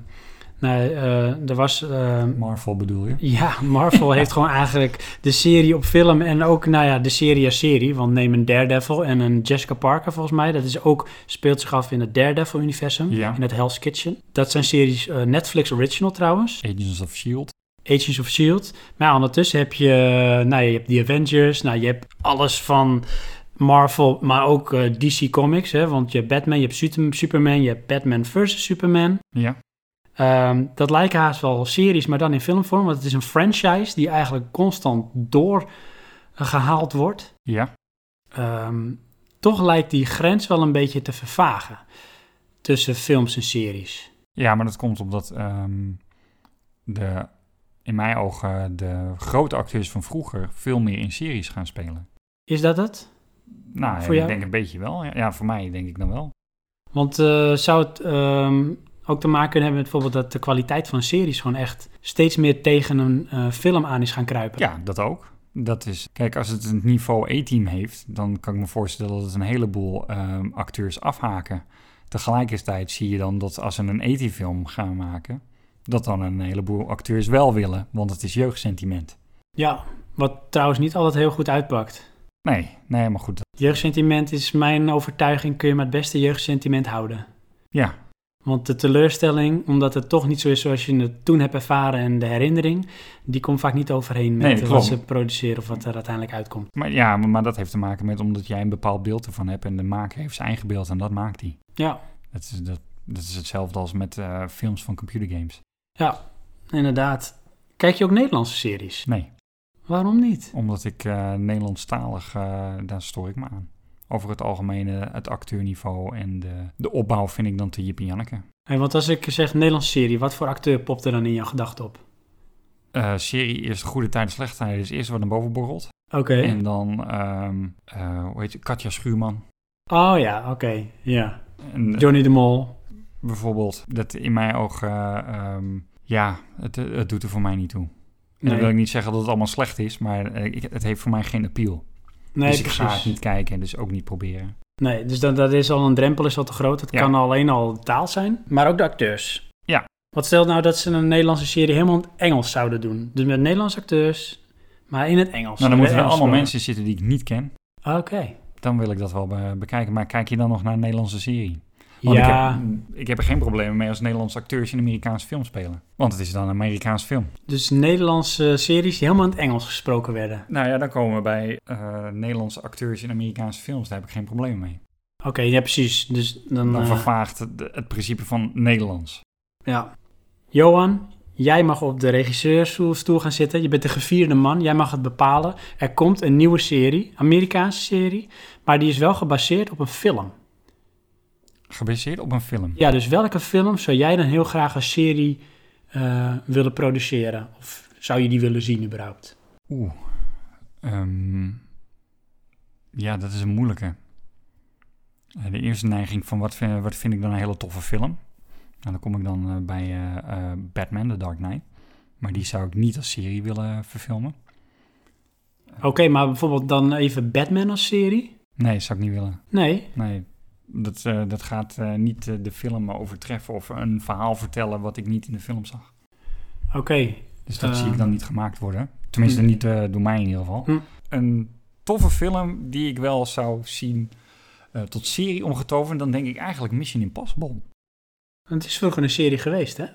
nou, eh, er was... ehm, Marvel bedoel je? Ja, Marvel <laughs> heeft gewoon eigenlijk de serie op film en ook, nou ja, de serie als serie. Want neem een Daredevil en een Jessica Parker volgens mij. Dat is ook, speelt zich af in het Daredevil-universum, Ja. in het Hell's Kitchen. Dat zijn series eh, Netflix original trouwens, Agents of S.H.I.E.L.D. Agents of S.H.I.E.L.D. Maar ondertussen heb je, eh, nou, je hebt The Avengers, nou, je hebt alles van Marvel, maar ook eh, DC Comics, hè. Want je hebt Batman, je hebt Super- Superman, je hebt Batman versus Superman. Ja. Ehm, dat lijken haast wel series, maar dan in filmvorm. Want het is een franchise die eigenlijk constant doorgehaald wordt. Ja. Ehm, toch lijkt die grens wel een beetje te vervagen tussen films en series. Ja, maar dat komt omdat ehm, de, in mijn ogen de grote acteurs van vroeger veel meer in series gaan spelen. Is dat het? Nou, Voor ik jou? denk een beetje wel. Ja, voor mij denk ik dan wel. Want eh, zou het ehm, ook te maken kunnen hebben met bijvoorbeeld dat de kwaliteit van series gewoon echt steeds meer tegen een eh, film aan is gaan kruipen? Ja, dat ook. Dat is, kijk, als het een niveau E-team heeft, dan kan ik me voorstellen dat het een heleboel ehm, acteurs afhaken. Tegelijkertijd zie je dan dat als ze een E-team-film gaan maken, dat dan een heleboel acteurs wel willen, want het is jeugdsentiment. Ja, wat trouwens niet altijd heel goed uitpakt. Nee, nee, maar goed. Jeugdsentiment is mijn overtuiging, kun je maar het beste jeugdsentiment houden. Ja, Want de teleurstelling, omdat het toch niet zo is zoals je het toen hebt ervaren en de herinnering, die komt vaak niet overheen met Nee, wat ze produceren of wat er uiteindelijk uitkomt. maar, ja maar, maar dat heeft te maken met omdat jij een bepaald beeld ervan hebt en de maker heeft zijn eigen beeld en dat maakt hij. Ja, Dat is, dat, dat is hetzelfde als met eh, films van computergames. ja, inderdaad. Kijk je ook Nederlandse series? Nee, Waarom niet? omdat ik eh, Nederlandstalig, eh, daar stoor ik me aan. Over het algemene, het acteurniveau en de, de opbouw vind ik dan te Jip en Janneke. Hey, want als ik zeg Nederlandse serie, wat voor acteur popt er dan in jouw gedachten op? Eh, serie is goede tijden, slechte tijden. is eerst wat naar boven borrelt. Oké. En dan, ehm, eh, hoe heet je, Katja Schuurman. Oh ja, oké. Ja. Johnny de Mol. bijvoorbeeld, dat in mijn ogen, eh, ehm, ja, het, het doet er voor mij niet toe. En dan wil ik niet zeggen dat het allemaal slecht is, maar eh, het heeft voor mij geen appeal. Nee, dus ik ga het niet kijken en dus ook niet proberen. Nee, dus dat, dat is al een drempel, is al te groot. Het Ja. kan alleen al de taal zijn, maar ook de acteurs. Ja. Wat stelt nou dat ze een Nederlandse serie helemaal in het Engels zouden doen? Dus met Nederlandse acteurs, maar in het Engels. Nou, dan moeten er Engels allemaal mensen zitten die ik niet ken. Oké. Dan wil ik dat wel be- bekijken. Maar kijk je dan nog naar een Nederlandse serie? Want ja, ik, heb, ik heb er geen problemen mee als Nederlandse acteurs in Amerikaanse film spelen. Want het is dan een Amerikaanse film. dus Nederlandse series die helemaal in het Engels gesproken werden. Nou ja, dan komen we bij eh, Nederlandse acteurs in Amerikaanse films. Daar heb ik geen probleem mee. Oké, ja precies. Dus dan... Dan eh, vervaagt het, het principe van Nederlands. Ja. Johan, jij mag op de regisseursstoel stoel gaan zitten. Je bent de gevierde man. Jij mag het bepalen. Er komt een nieuwe serie, Amerikaanse serie, maar die is wel gebaseerd op een film. Gebaseerd op een film. Ja, dus welke film zou jij dan heel graag als serie eh, willen produceren? Of zou je die willen zien überhaupt? Oeh. Ehm, ja, dat is een moeilijke. Eh, de eerste neiging van wat vind, wat vind ik dan een hele toffe film? Nou, dan kom ik dan eh, bij Batman, The Dark Knight. Maar die zou ik niet als serie willen verfilmen. Oké, maar bijvoorbeeld dan even Batman als serie? Nee, zou ik niet willen. Nee. Nee, dat, eh, dat gaat eh, niet eh, de film overtreffen of een verhaal vertellen wat ik niet in de film zag. Oké. Dus dat Eh, zie ik dan niet gemaakt worden. Tenminste, hm. niet door mij in ieder geval. Hm. Een toffe film die ik wel zou zien tot serie omgetoverd, dan denk ik eigenlijk Mission Impossible. Het is vroeger een serie geweest, hè?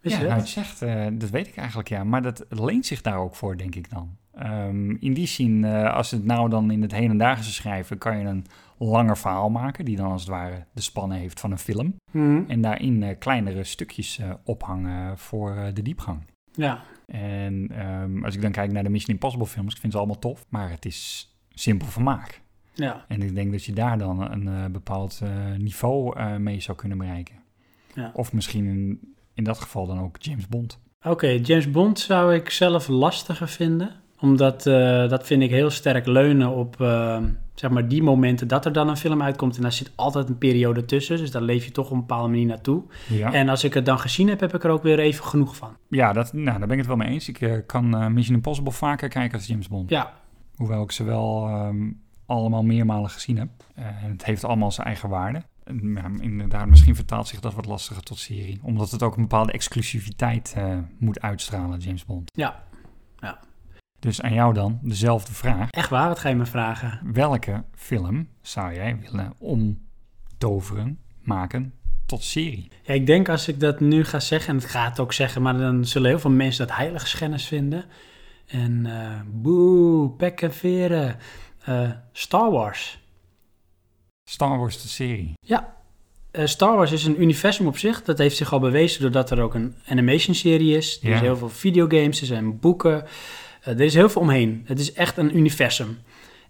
Wist ja, je dat? het zegt, dat weet ik eigenlijk ja. Maar dat leent zich daar ook voor, denk ik dan. Ehm, in die zin, eh, als het nou dan in het hedendaagse schrijven, kan je een langer verhaal maken, die dan als het ware de spannen heeft van een film. Hm. En daarin eh, kleinere stukjes eh, ophangen voor eh, de diepgang. Ja. En ehm, als ik dan kijk naar de Mission Impossible films, ik vind ze allemaal tof, maar het is simpel vermaak. Ja. En ik denk dat je daar dan een bepaald niveau mee zou kunnen bereiken. Ja. Of misschien in, in dat geval dan ook James Bond. Oké, James Bond zou ik zelf lastiger vinden. Omdat dat vind ik heel sterk leunen op eh, zeg maar die momenten dat er dan een film uitkomt. En daar zit altijd een periode tussen. Dus daar leef je toch op een bepaalde manier naartoe. Ja, En als ik het dan gezien heb, heb ik er ook weer even genoeg van. ja dat, nou, daar ben ik het wel mee eens. Ik eh, kan eh, Mission Impossible vaker kijken als James Bond. Ja, Hoewel ik ze wel ehm, allemaal meermalen gezien heb. Eh, en het heeft allemaal zijn eigen waarde. En, ja, inderdaad, misschien vertaalt zich dat wat lastiger tot serie. Omdat het ook een bepaalde exclusiviteit moet uitstralen, James Bond. ja. Ja. Dus aan jou dan dezelfde vraag. Echt waar? Wat ga je me vragen? Welke film zou jij willen omtoveren, maken tot serie? Ja, ik denk als ik dat nu ga zeggen, en het gaat ook zeggen, maar dan zullen heel veel mensen dat heiligschennis vinden. En eh boe, pek en veren. Eh, Star Wars. Star Wars de serie. Eh, Star Wars is een universum op zich. Dat heeft zich al bewezen doordat er ook een animation-serie is. Er Ja. is heel veel videogames, er zijn boeken. Eh, er is heel veel omheen. Het is echt een universum.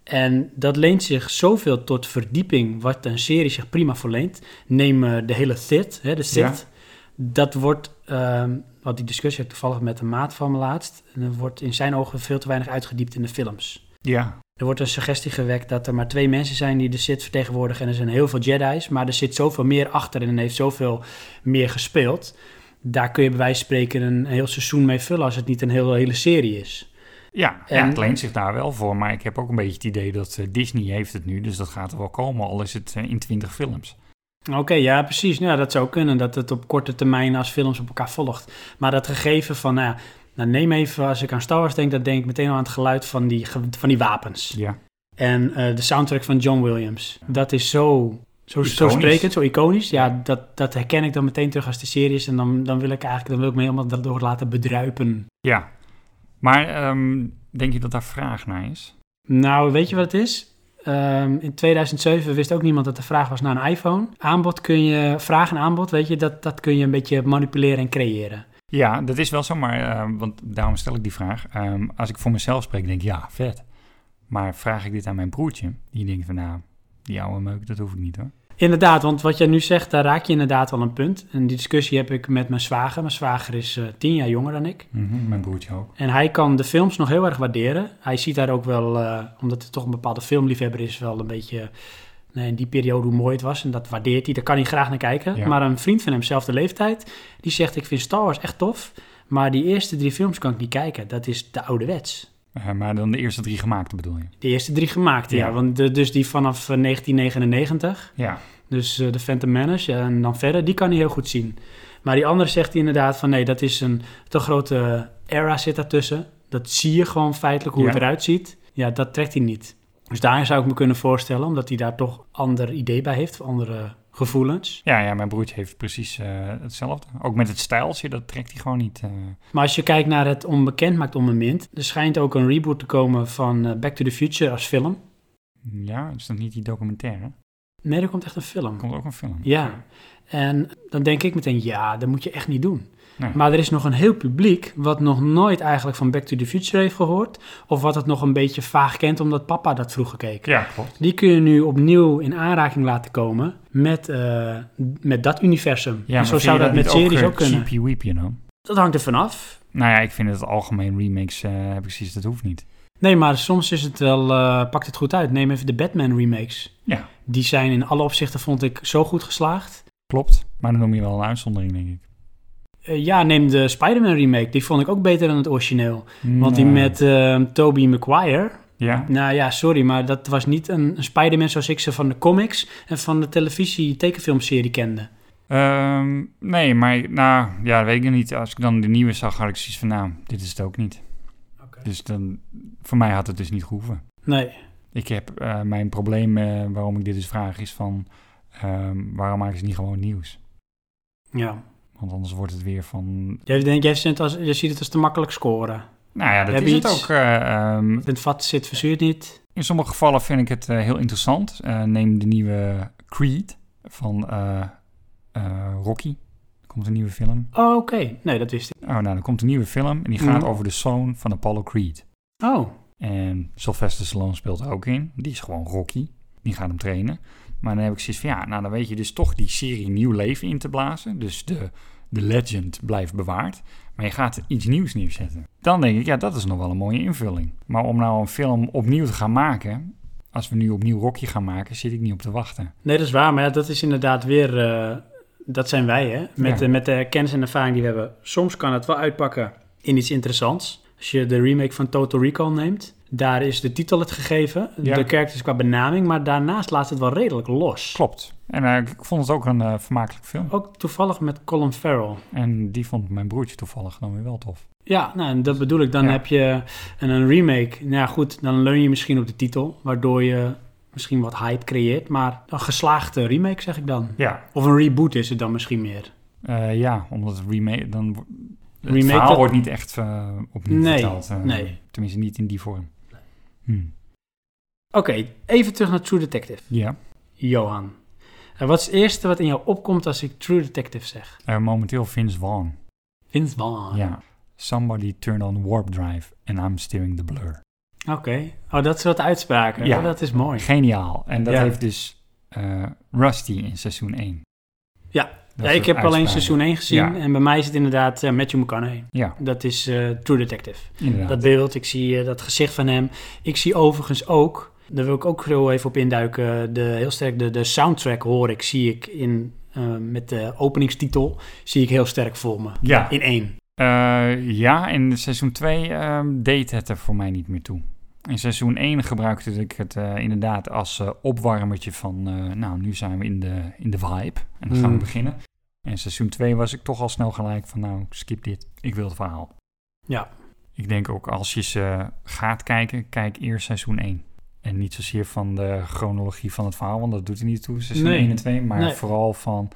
En dat leent zich zoveel tot verdieping, wat een serie zich prima voor leent. Neem eh, de hele Sith, hè, de Sith. Dat wordt, ehm wat die discussie heb ik toevallig met een maat van me laatst. En er wordt in zijn ogen veel te weinig uitgediept in de films. Ja, Er wordt een suggestie gewekt dat er maar twee mensen zijn die de Sith vertegenwoordigen. En er zijn heel veel Jedi's, maar er zit zoveel meer achter en heeft zoveel meer gespeeld. Daar kun je bij wijze van spreken een heel seizoen mee vullen als het niet een hele, hele serie is. Ja, ja, het leent zich daar wel voor. Maar ik heb ook een beetje het idee dat eh, Disney heeft het nu. Dus dat gaat er wel komen, al is het eh, in 20 films. Oké, ja, precies. Nou, dat zou kunnen, dat het op korte termijn als films op elkaar volgt. Maar dat gegeven van, nou, nou neem even, als ik aan Star Wars denk, dan denk ik meteen al aan het geluid van die, van die wapens. Ja, En eh, de soundtrack van John Williams. Dat is zo, zo, zo sprekend, zo iconisch. Ja, dat, dat herken ik dan meteen terug als de serie is. En dan, dan wil ik eigenlijk dan wil ik me helemaal daardoor laten bedruipen. ja. Maar ehm, denk je dat daar vraag naar is? Nou, weet je wat het is? Ehm, in 2007 wist ook niemand dat de vraag was naar een iPhone. Aanbod kun je, vraag en aanbod, weet je, dat, dat kun je een beetje manipuleren en creëren. Ja, dat is wel zo, maar ehm, want daarom stel ik die vraag. Als ik voor mezelf spreek, denk ik ja, vet. Maar vraag ik dit aan mijn broertje, die denkt van nou, die oude meuk, dat hoef ik niet hoor. Inderdaad, want wat jij nu zegt, daar raak je inderdaad wel een punt. En die discussie heb ik met mijn zwager. Mijn zwager is eh, tien jaar jonger dan ik. Mhm, mijn broertje ook. En hij kan de films nog heel erg waarderen. Hij ziet daar ook wel, eh, omdat hij toch een bepaalde filmliefhebber is, wel een beetje in die periode hoe mooi het was. En dat waardeert hij, daar kan hij graag naar kijken. Ja. Maar een vriend van hem, zelfde leeftijd, die zegt: Ik vind Star Wars echt tof. Maar die eerste drie films kan ik niet kijken. Dat is de ouderwets. Eh, maar dan de eerste drie gemaakte bedoel je? De eerste drie gemaakt, ja. Ja. Want de, dus die vanaf eh, 1999. Ja, Dus eh, de Phantom Menace ja, en dan verder, die kan hij heel goed zien. Maar die andere zegt hij inderdaad van nee, dat is een te grote era zit daartussen. Dat zie je gewoon feitelijk hoe Ja. het eruit ziet. Ja, dat trekt hij niet. Dus daar zou ik me kunnen voorstellen, omdat hij daar toch ander idee bij heeft, andere gevoelens. Ja, ja, mijn broertje heeft precies eh, hetzelfde. Ook met het stijltje, dat trekt hij gewoon niet. eh. Maar als je kijkt naar het onbekend maakt onbemind, er schijnt ook een reboot te komen van eh, Back to the Future als film. Ja, is dat niet die documentaire? Nee, er komt echt een film. Er komt ook een film. Ja, en dan denk ik meteen, ja, dat moet je echt niet doen. Nee. Maar er is nog een heel publiek wat nog nooit eigenlijk van Back to the Future heeft gehoord. Of wat het nog een beetje vaag kent omdat papa dat vroeger keek. Ja, klopt. Die kun je nu opnieuw in aanraking laten komen met, eh, met dat universum. Ja, en maar zo zou dat met series eh, ook kunnen. cheapy weepy dan? Dat hangt er vanaf. Nou ja, ik vind het algemeen remakes, eh, heb ik precies, dat hoeft niet. Nee, maar soms is het wel, eh, pakt het goed uit. Neem even de Batman remakes. Ja. Die zijn in alle opzichten, vond ik, zo goed geslaagd. Klopt, maar dan noem je wel een uitzondering, denk ik. Eh, ja, neem de Spider-Man remake. Die vond ik ook beter dan het origineel. Want die met eh Tobey Maguire... Ja, Nou ja, sorry, maar dat was niet een, een Spider-Man zoals ik ze van de comics... en van de televisie-tekenfilmserie kende. Ehm, nee, maar nou, ja, weet ik niet. Als ik dan de nieuwe zag, had ik zoiets van, nou, dit is het ook niet. Dus dan, voor mij had het dus niet gehoeven. Nee. Ik heb eh, mijn probleem eh, waarom ik dit dus vraag is van, ehm, waarom maken ze niet gewoon nieuws? Ja. Want anders wordt het weer van, Jij, denkt, jij, ziet het als, jij ziet het als te makkelijk scoren. nou ja, dat Heb is het iets- ook. in het vat zit, verzuurt niet. in sommige gevallen vind ik het eh, heel interessant. Eh, neem de nieuwe Creed van Rocky. Er komt een nieuwe film. Oh, oké. Nee, dat wist ik. Oh, nou, er komt een nieuwe film en die gaat Mhm. over de zoon van Apollo Creed. Oh, En Sylvester Stallone speelt er ook in. Die is gewoon Rocky. Die gaat hem trainen. Maar dan heb ik zoiets van, ja, nou dan weet je dus toch die serie nieuw leven in te blazen. Dus de, de legend blijft bewaard. Maar je gaat iets nieuws neerzetten. Dan denk ik, ja, dat is nog wel een mooie invulling. Maar om nou een film opnieuw te gaan maken... Als we nu opnieuw Rocky gaan maken, zit ik niet op te wachten. nee, dat is waar. Maar ja, dat is inderdaad weer... eh, dat zijn wij, hè. Met, Ja. de, met de kennis en ervaring die we hebben. Soms kan het wel uitpakken in iets interessants. Als je de remake van Total Recall neemt... Daar is de titel het gegeven, Ja. de characters qua benaming, maar daarnaast laat het wel redelijk los. Klopt. En eh, ik vond het ook een eh, vermakelijk film. Ook toevallig met Colin Farrell. En die vond mijn broertje toevallig dan weer wel tof. Ja, nou, en dat bedoel ik. Dan Ja. heb je een, een remake. Nou ja, goed, dan leun je misschien op de titel, waardoor je misschien wat hype creëert. Maar een geslaagde remake, zeg ik dan. Ja. Of een reboot is het dan misschien meer. Eh, ja, omdat remake dan... Het Remake, verhaal dat- wordt niet echt opnieuw Nee, verteld. nee. Tenminste, niet in die vorm. Hm. Oké, even terug naar True Detective. Ja. Johan, wat is het eerste wat in jou opkomt als ik True Detective zeg? Eh, momenteel Vince Vaughn. Vince Vaughn. Ja. Somebody turned on warp drive and I'm steering the blur. Oké. Oh, dat soort uitspraken. Ja. Oh, dat is mooi. Geniaal. En dat Ja. heeft dus eh, Rusty in seizoen 1. Ja. Ja, ik heb alleen seizoen 1 gezien. Ja. En bij mij is het inderdaad eh, Matthew McConaughey. Ja, Dat is eh, True Detective. inderdaad. Dat beeld, ik zie eh, dat gezicht van hem. Ik zie overigens ook, daar wil ik ook heel even op induiken, de, heel sterk de, de soundtrack hoor ik, zie ik in, met de openingstitel, zie ik heel sterk voor me. ja. In één. Ja, in seizoen 2 ehm, deed het er voor mij niet meer toe. In seizoen 1 gebruikte ik het eh, inderdaad als eh, opwarmertje van... eh, nou, nu zijn we in de, in de vibe en dan gaan we Mm. beginnen. En seizoen 2 was ik toch al snel gelijk van... nou, skip dit, ik wil het verhaal. Ja. Ik denk ook als je ze gaat kijken, kijk eerst seizoen 1. En niet zozeer van de chronologie van het verhaal, want dat doet er niet toe, seizoen Nee. 1 en 2. Maar Nee. vooral van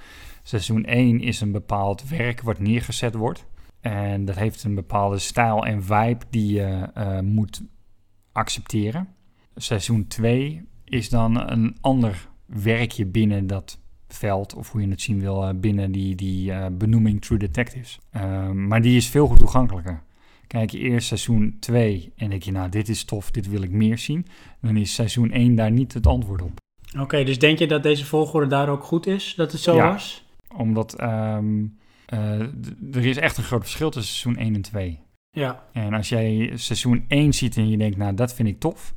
seizoen 1 is een bepaald werk wat neergezet wordt. En dat heeft een bepaalde stijl en vibe die je moet accepteren. Seizoen 2 is dan een ander werkje binnen dat veld, of hoe je het zien wil, eh, binnen die, die eh, benoeming True Detectives. Eh, maar die is veel goed toegankelijker. Kijk je eerst seizoen 2 en denk je, nou, dit is tof, dit wil ik meer zien. Dan is seizoen 1 daar niet het antwoord op. Oké, dus denk je dat deze volgorde daar ook goed is, dat het zo Ja. was? Omdat ehm, eh, er is echt een groot verschil tussen seizoen 1 en 2. Ja. En als jij seizoen 1 ziet en je denkt, nou, dat vind ik tof.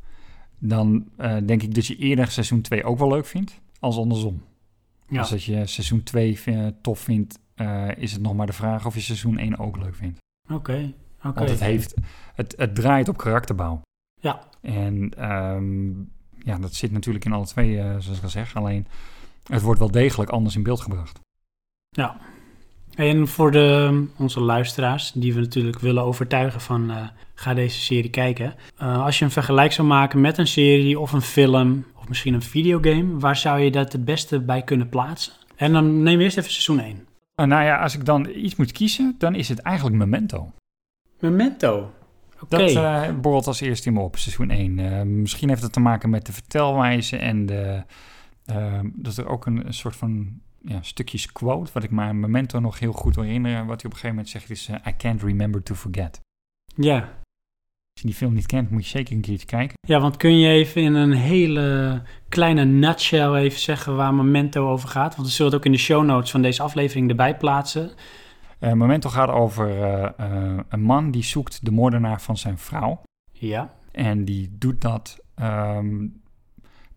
Dan eh, denk ik dat je eerder seizoen 2 ook wel leuk vindt, als andersom. Ja. Als je seizoen 2 vi- tof vindt, eh, is het nog maar de vraag of je seizoen 1 ook leuk vindt. Oké. Oké. Want het, heeft, het, het draait op karakterbouw. Ja. En ehm, ja, dat zit natuurlijk in alle twee, eh, zoals ik al zeg. Alleen, het wordt wel degelijk anders in beeld gebracht. Ja. En voor de, onze luisteraars, die we natuurlijk willen overtuigen van eh, ga deze serie kijken. Eh, als je een vergelijk zou maken met een serie of een film, of misschien een videogame. Waar zou je dat het beste bij kunnen plaatsen? En dan we eerst even seizoen 1. Eh, nou ja, als ik dan iets moet kiezen, dan is het eigenlijk Memento. Memento. Oké. Dat borrelt als eerste in me op, seizoen 1. Eh, misschien heeft het te maken met de vertelwijze en de, dat er ook een, een soort van ja, stukjes quote, wat ik me aan Memento nog heel goed wil herinneren. Wat hij op een gegeven moment zegt is, eh, I can't remember to forget. Ja. Als je die film niet kent, moet je zeker een keertje kijken. ja, want kun je even in een hele kleine nutshell even zeggen waar Memento over gaat? Want we zullen het ook in de show notes van deze aflevering erbij plaatsen. Eh, Memento gaat over eh, een man die zoekt de moordenaar van zijn vrouw. Ja. En die doet dat ehm,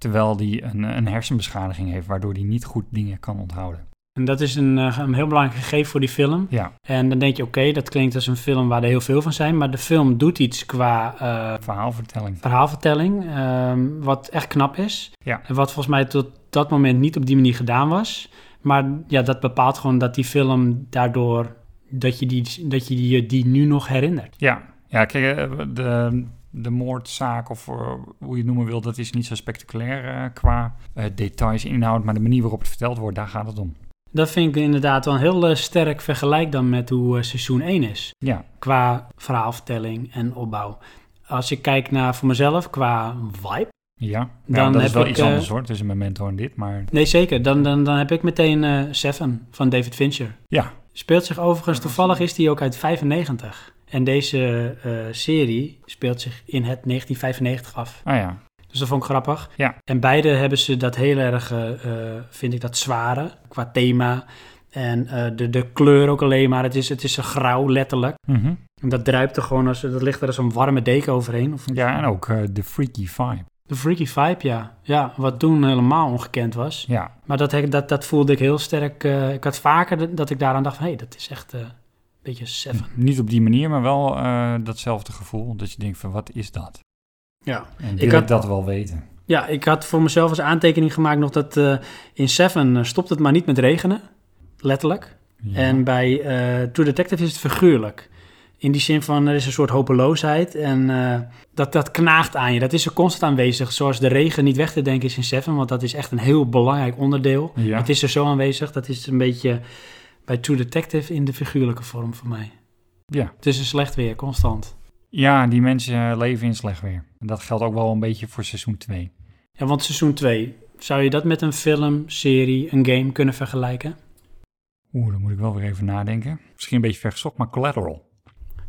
terwijl hij een, een hersenbeschadiging heeft, waardoor hij niet goed dingen kan onthouden. En dat is een, eh, een heel belangrijk gegeven voor die film. Ja, En dan denk je, oké, dat klinkt als een film waar er heel veel van zijn. Maar de film doet iets qua eh, verhaalvertelling. verhaalvertelling, ehm, wat echt knap is. Ja. En wat volgens mij tot dat moment niet op die manier gedaan was. Maar ja, dat bepaalt gewoon dat die film daardoor, dat je die, dat je die, die nu nog herinnert. Ja, ja kijk, eh, de, de moordzaak of eh, hoe je het noemen wil, dat is niet zo spectaculair eh, qua eh, details, inhoud, maar de manier waarop het verteld wordt, daar gaat het om. Dat vind ik inderdaad wel een heel sterk vergelijk dan met hoe seizoen 1 is. Ja, Qua verhaalvertelling en opbouw. Als ik kijk naar voor mezelf qua vibe. ja. Dan ja dat is heb wel ik, iets anders hoor, tussen Memento en dit, maar Nee, zeker. Dan, dan, dan heb ik meteen Seven van David Fincher. ja, Speelt zich overigens, toevallig is die ook uit 95. En deze eh, serie speelt zich in het 1995 af. ah ja, Dus dat vond ik grappig. Ja. En beide hebben ze dat heel erg, eh, eh, vind ik dat zware, qua thema. En de, de kleur ook alleen maar. Het is, het is een grauw, letterlijk. Mhm. En dat druipt er gewoon, als, dat ligt er als een warme deken overheen. Of ja en ook de freaky vibe. De freaky vibe, ja. Ja, wat toen helemaal ongekend was. Ja, Maar dat, dat, dat voelde ik heel sterk. ik had vaker dat- ik daaraan dacht van... hé, hey, dat is echt beetje Seven. niet op die manier, maar wel eh, datzelfde gevoel, dat je denkt van wat is dat? Ja. En Ik ik had- dat wel weten. ja, ik had voor mezelf als aantekening gemaakt nog dat... eh, in Seven eh, stopt het maar niet met regenen. Letterlijk. Ja. En bij eh True Detective is het figuurlijk. In die zin van, er is een soort hopeloosheid en eh, dat, dat knaagt aan je. Dat is er constant aanwezig. Zoals de regen niet weg te denken is in Seven, want dat is echt een heel belangrijk onderdeel. ja. Het is er zo aanwezig, dat is een beetje bij True Detective in de figuurlijke vorm voor mij. ja. Het is een slecht weer, constant. Ja, die mensen eh, leven in slecht weer. En dat geldt ook wel een beetje voor seizoen 2. Ja, want seizoen 2, zou je dat met een film, serie, een game kunnen vergelijken? Oeh, dan moet ik wel weer even nadenken. Misschien een beetje vergezocht, maar Collateral.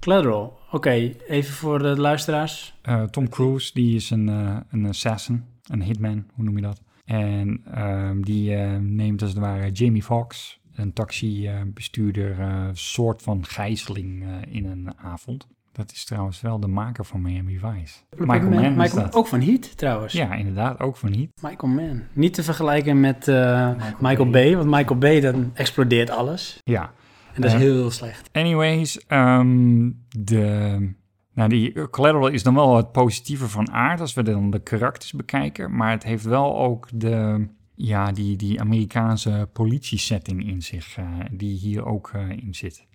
Collateral, oké, even voor de luisteraars. Eh, Tom Cruise, die is een, eh, een assassin, een hitman, hoe noem je dat? En ehm, die neemt als het ware Jamie Foxx, een taxibestuurder, eh soort van gijzeling eh, in een avond. Dat is trouwens wel de maker van Miami Vice. Michael Mann Michael, ook van Heat trouwens. Ja, inderdaad, ook van niet. Michael Mann. Niet te vergelijken met eh, Michael, Bay, want Michael Bay dan explodeert alles. Ja, En dat is heel slecht. Anyways, ehm, de, nou die eh, Collateral is dan wel het positieve van aard als we dan de karakters bekijken. Maar het heeft wel ook de, ja, die, die Amerikaanse politiesetting in zich, eh, die hier ook eh, in zit.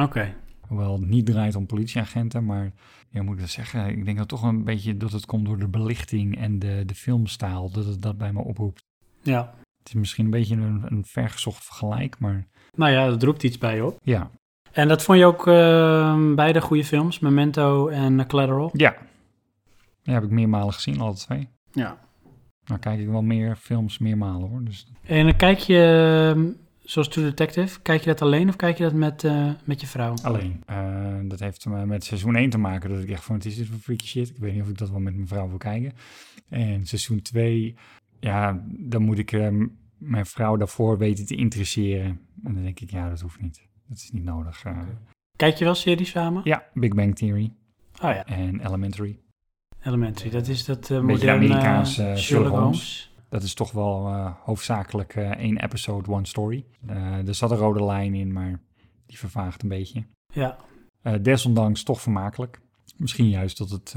Oké. Hoewel het niet draait om politieagenten, maar ja, moet ik dat zeggen? Ik denk dat toch een beetje dat het komt door de belichting en de, de filmstijl, dat het dat bij me oproept. Ja. Het is misschien een beetje een, een vergezocht vergelijk, maar Nou ja, dat roept iets bij je op. ja. En dat vond je ook eh, beide goede films, Memento en Collateral? Ja. Ja, heb ik meermalen gezien, alle twee. Ja. Nou kijk ik wel meer films meermalen hoor. Dus En dan kijk je, eh, zoals True Detective, kijk je dat alleen of kijk je dat met, eh, met je vrouw? alleen. Eh, dat heeft met seizoen 1 te maken. Dat ik echt van, het is voor freaky shit. Ik weet niet of ik dat wel met mijn vrouw wil kijken. En seizoen 2, ja, dan moet ik eh, mijn vrouw daarvoor weten te interesseren. En dan denk ik, ja, dat hoeft niet. Dat is niet nodig. Eh, Kijk je wel series samen? Ja, Big Bang Theory Oh ja, en Elementary. Elementary. Dat is dat Beetje moderne Amerikaans, eh, Sherlock Holmes. Dat is toch wel eh, hoofdzakelijk één episode, one story. Er zat een rode lijn in, maar die vervaagt een beetje. Ja, desondanks toch vermakelijk. Misschien juist dat het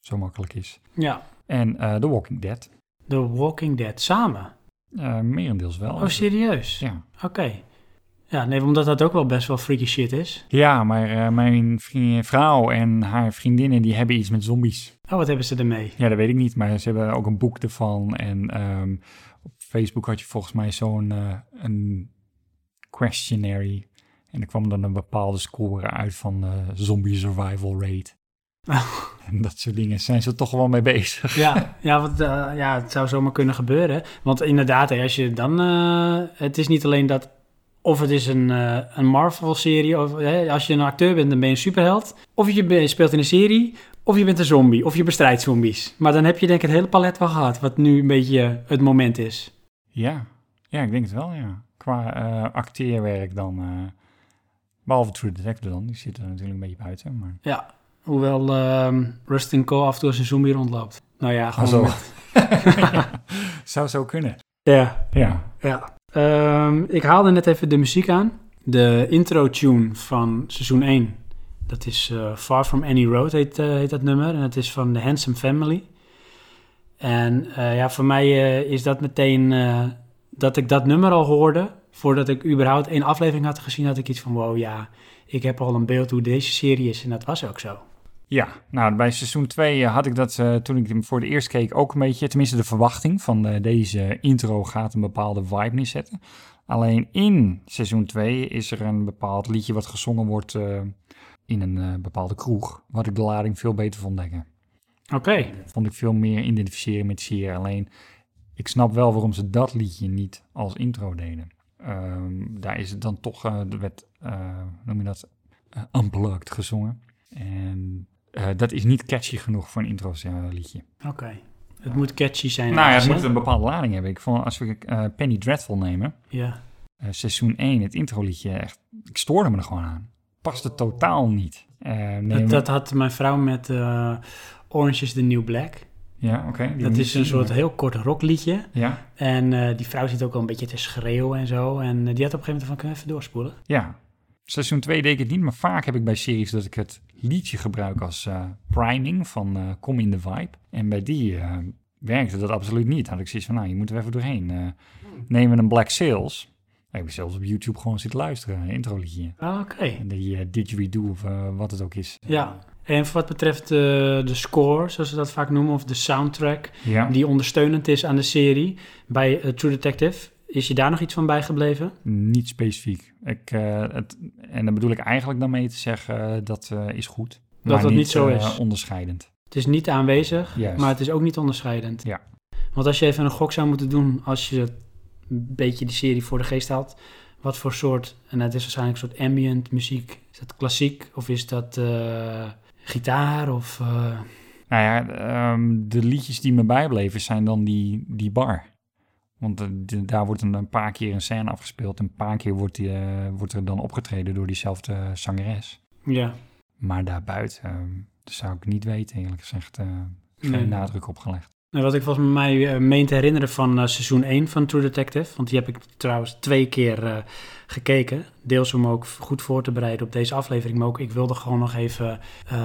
zo makkelijk is. ja. En The Walking Dead. The Walking Dead samen. Merendeels wel. Oh, serieus? Ja. Oké. Ja, nee, omdat dat ook wel best wel freaky shit is. Ja, maar eh, mijn vrouw en haar vriendinnen die hebben iets met zombies. Oh, wat hebben ze ermee? Ja, dat weet ik niet, maar ze hebben ook een boek ervan. En ehm, op Facebook had je volgens mij zo'n eh, een questionary. En er kwam dan een bepaalde score uit van de zombie survival rate. <laughs> En dat soort dingen zijn ze toch wel mee bezig. Ja, <laughs> ja, want, ja, het zou zomaar kunnen gebeuren. Want inderdaad, als je dan... het is niet alleen dat... Of het is een, eh, een Marvel-serie. Of hè, als je een acteur bent, dan ben je een superheld. Of je speelt in een serie. Of je bent een zombie. Of je bestrijdt zombies. Maar dan heb je denk ik het hele palet wel gehad. Wat nu een beetje het moment is. Ja, ja ik denk het wel, ja. Qua eh, acteerwerk dan. eh, behalve True Detective dan, die zit er natuurlijk een beetje buiten. Maar... Ja, hoewel ehm Rustin Cole af en toe als een zombie rondloopt. Nou ja, gewoon... zo. met- <laughs> Zou zo kunnen. ja, Ja. Ja. Ehm, ik haalde net even de muziek aan. De intro-tune van seizoen 1. Dat is eh, Far From Any Road, heet, eh, heet dat nummer. En het is van The Handsome Family. En eh, ja, voor mij is dat meteen... dat ik dat nummer al hoorde... voordat ik überhaupt één aflevering had gezien... had ik iets van, wow, ja... ik heb al een beeld hoe deze serie is. En dat was ook zo. Ja, nou bij seizoen 2 had ik dat eh, toen ik hem voor de eerst keek ook een beetje, tenminste de verwachting van eh, deze intro gaat een bepaalde vibe neerzetten. Alleen in seizoen 2 is er een bepaald liedje wat gezongen wordt eh, in een eh, bepaalde kroeg, wat ik de lading veel beter vond denken. Oké. Vond ik veel meer identificeren met Sierra. Alleen ik snap wel waarom ze dat liedje niet als intro deden. Ehm, daar is het dan toch, eh er werd, eh, noem je dat, eh, unplugged gezongen. En eh, dat is niet catchy genoeg voor een intro liedje. Oké. Het moet catchy zijn. nou ja, het moet een bepaalde lading hebben. Ik vond, als we eh, Penny Dreadful nemen, Ja. eh, seizoen 1, het intro liedje, echt, ik stoorde me er gewoon aan. Paste totaal niet. Dat, dat had mijn vrouw met Orange is the New Black. ja, oké. Dat is een soort heel kort rockliedje. Ja, En die vrouw zit ook wel een beetje te schreeuwen en zo. En die had op een gegeven moment van, kunnen even doorspoelen? Ja, seizoen 2 deed ik het niet, maar vaak heb ik bij series dat ik het liedje gebruik als eh, priming van kom in de vibe. En bij die eh, werkte dat absoluut niet. Had ik zoiets van, nou, je moet er even doorheen. Eh, nemen we een Black Sails. Ik heb zelfs op YouTube gewoon zitten luisteren, een intro liedje. Ah, Oké. En die eh, didgeridoo of wat het ook is. Ja. En wat betreft eh, de score, zoals ze dat vaak noemen, of de soundtrack, Ja, die ondersteunend is aan de serie, bij True Detective, is je daar nog iets van bijgebleven? niet specifiek. Ik, eh, het, en daar bedoel ik eigenlijk dan mee te zeggen, eh, dat eh, is goed. Dat maar het niet zo is. onderscheidend. Het is niet aanwezig, Juist. maar het is ook niet onderscheidend. Ja. Want als je even een gok zou moeten doen, als je een beetje die serie voor de geest haalt, wat voor soort, en het is waarschijnlijk een soort ambient muziek, is dat klassiek of is dat gitaar of... eh, Nou ja, ehm, de liedjes die me bijbleven zijn dan die, die bar. Want eh, de- daar wordt een, een paar keer een scène afgespeeld. Een paar keer wordt, die, eh, wordt er dan opgetreden door diezelfde zangeres. ja, Maar daarbuiten ehm, zou ik niet weten, eerlijk gezegd. eh, geen Nee. nadruk opgelegd. En wat ik volgens mij meen te herinneren van seizoen 1 van True Detective, want die heb ik trouwens twee keer gekeken. Deels om ook goed voor te bereiden op deze aflevering, maar ook ik wilde gewoon nog even,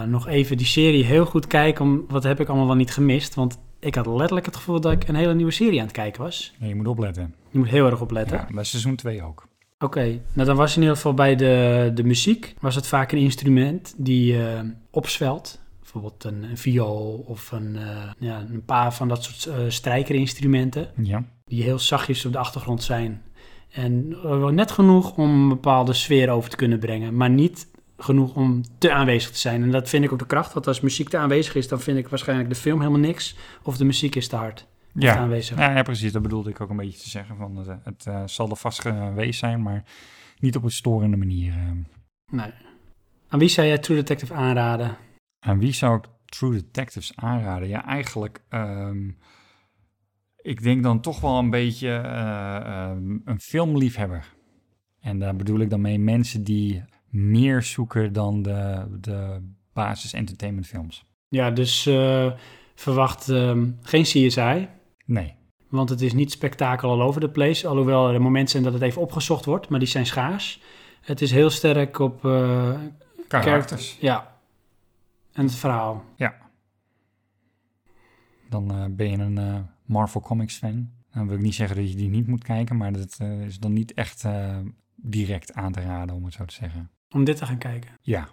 nog even die serie heel goed kijken. Om, wat heb ik allemaal wel niet gemist? Want ik had letterlijk het gevoel dat ik een hele nieuwe serie aan het kijken was. Nee, je moet opletten. Je moet heel erg opletten. Ja, bij seizoen 2 ook. Oké, nou dan was in ieder geval bij de, de muziek, was het vaak een instrument die eh, opzwelt. Bijvoorbeeld een, een viool of een, eh, ja, een paar van dat soort eh, strijkerinstrumenten. Ja. die heel zachtjes op de achtergrond zijn. En net genoeg om een bepaalde sfeer over te kunnen brengen, maar niet genoeg om te aanwezig te zijn. En dat vind ik ook de kracht, want als muziek te aanwezig is, dan vind ik waarschijnlijk de film helemaal niks, of de muziek is te hard of te Ja. aanwezig. Ja, ja, precies. Dat bedoelde ik ook een beetje te zeggen. Van, het het eh, zal er vast geweest zijn, maar niet op een storende manier. eh. Nee. Aan wie zou jij True Detective aanraden? Aan wie zou ik True Detectives aanraden? Ja, eigenlijk. ehm, ik denk dan toch wel een beetje eh, ehm, een filmliefhebber. En daar bedoel ik dan mee mensen die meer zoeken dan de, de basis entertainment films. Ja, dus eh, verwacht ehm, geen CSI, Nee. want het is niet spektakel all over the place, alhoewel er momenten zijn dat het even opgezocht wordt, maar die zijn schaars. Het is heel sterk op eh, Karakters. Ja. En het verhaal. Dan eh, ben je een Marvel Comics fan. Dan wil ik niet zeggen dat je die niet moet kijken, maar dat is dan niet echt direct aan te raden, om het zo te zeggen. Om dit te gaan kijken. Ja,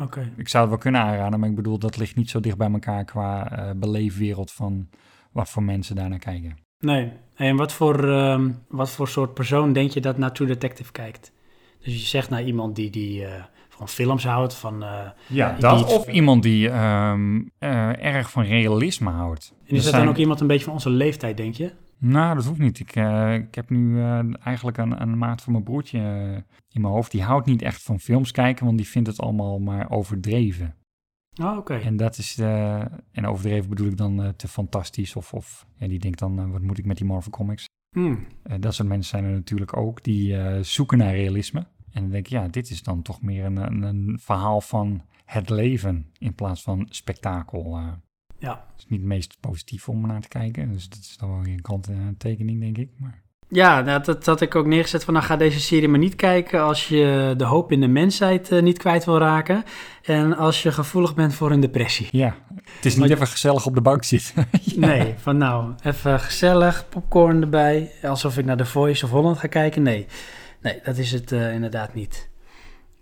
Oké. ik zou het wel kunnen aanraden, maar ik bedoel, dat ligt niet zo dicht bij elkaar qua eh, beleefwereld van wat voor mensen daar naar kijken. Nee. En wat voor, ehm, wat voor soort persoon denk je dat naar True Detective kijkt? Dus je zegt naar iemand die, die eh, van films houdt, van... eh, Ja, dat. Of iemand die ehm, eh, erg van realisme houdt. en is dat zijn- dan ook iemand een beetje van onze leeftijd, denk je? Nou, dat hoeft niet. Ik, eh, ik heb nu eh, eigenlijk een, een maat van mijn broertje eh, in mijn hoofd. Die houdt niet echt van films kijken, want die vindt het allemaal maar overdreven. Oh, oké. En dat is, en overdreven bedoel ik dan te fantastisch. Of, of ja, die denkt dan, wat moet ik met die Marvel Comics? Hmm. Dat soort mensen zijn er natuurlijk ook, die zoeken naar realisme. En dan denk ik, ja, dit is dan toch meer een, een, een verhaal van het leven in plaats van spektakel. Eh. Ja. Het is niet het meest positief om naar te kijken. Dus dat is dan wel weer een kanttekening, denk ik. Maar Ja, dat, dat had ik ook neergezet van, nou ga deze serie maar niet kijken als je de hoop in de mensheid eh, niet kwijt wil raken. En als je gevoelig bent voor een depressie. ja, het is niet even gezellig op de bank zitten. <laughs> Nee, van nou, even gezellig, popcorn erbij, alsof ik naar The Voice of Holland ga kijken. Nee, nee dat is het eh, inderdaad niet.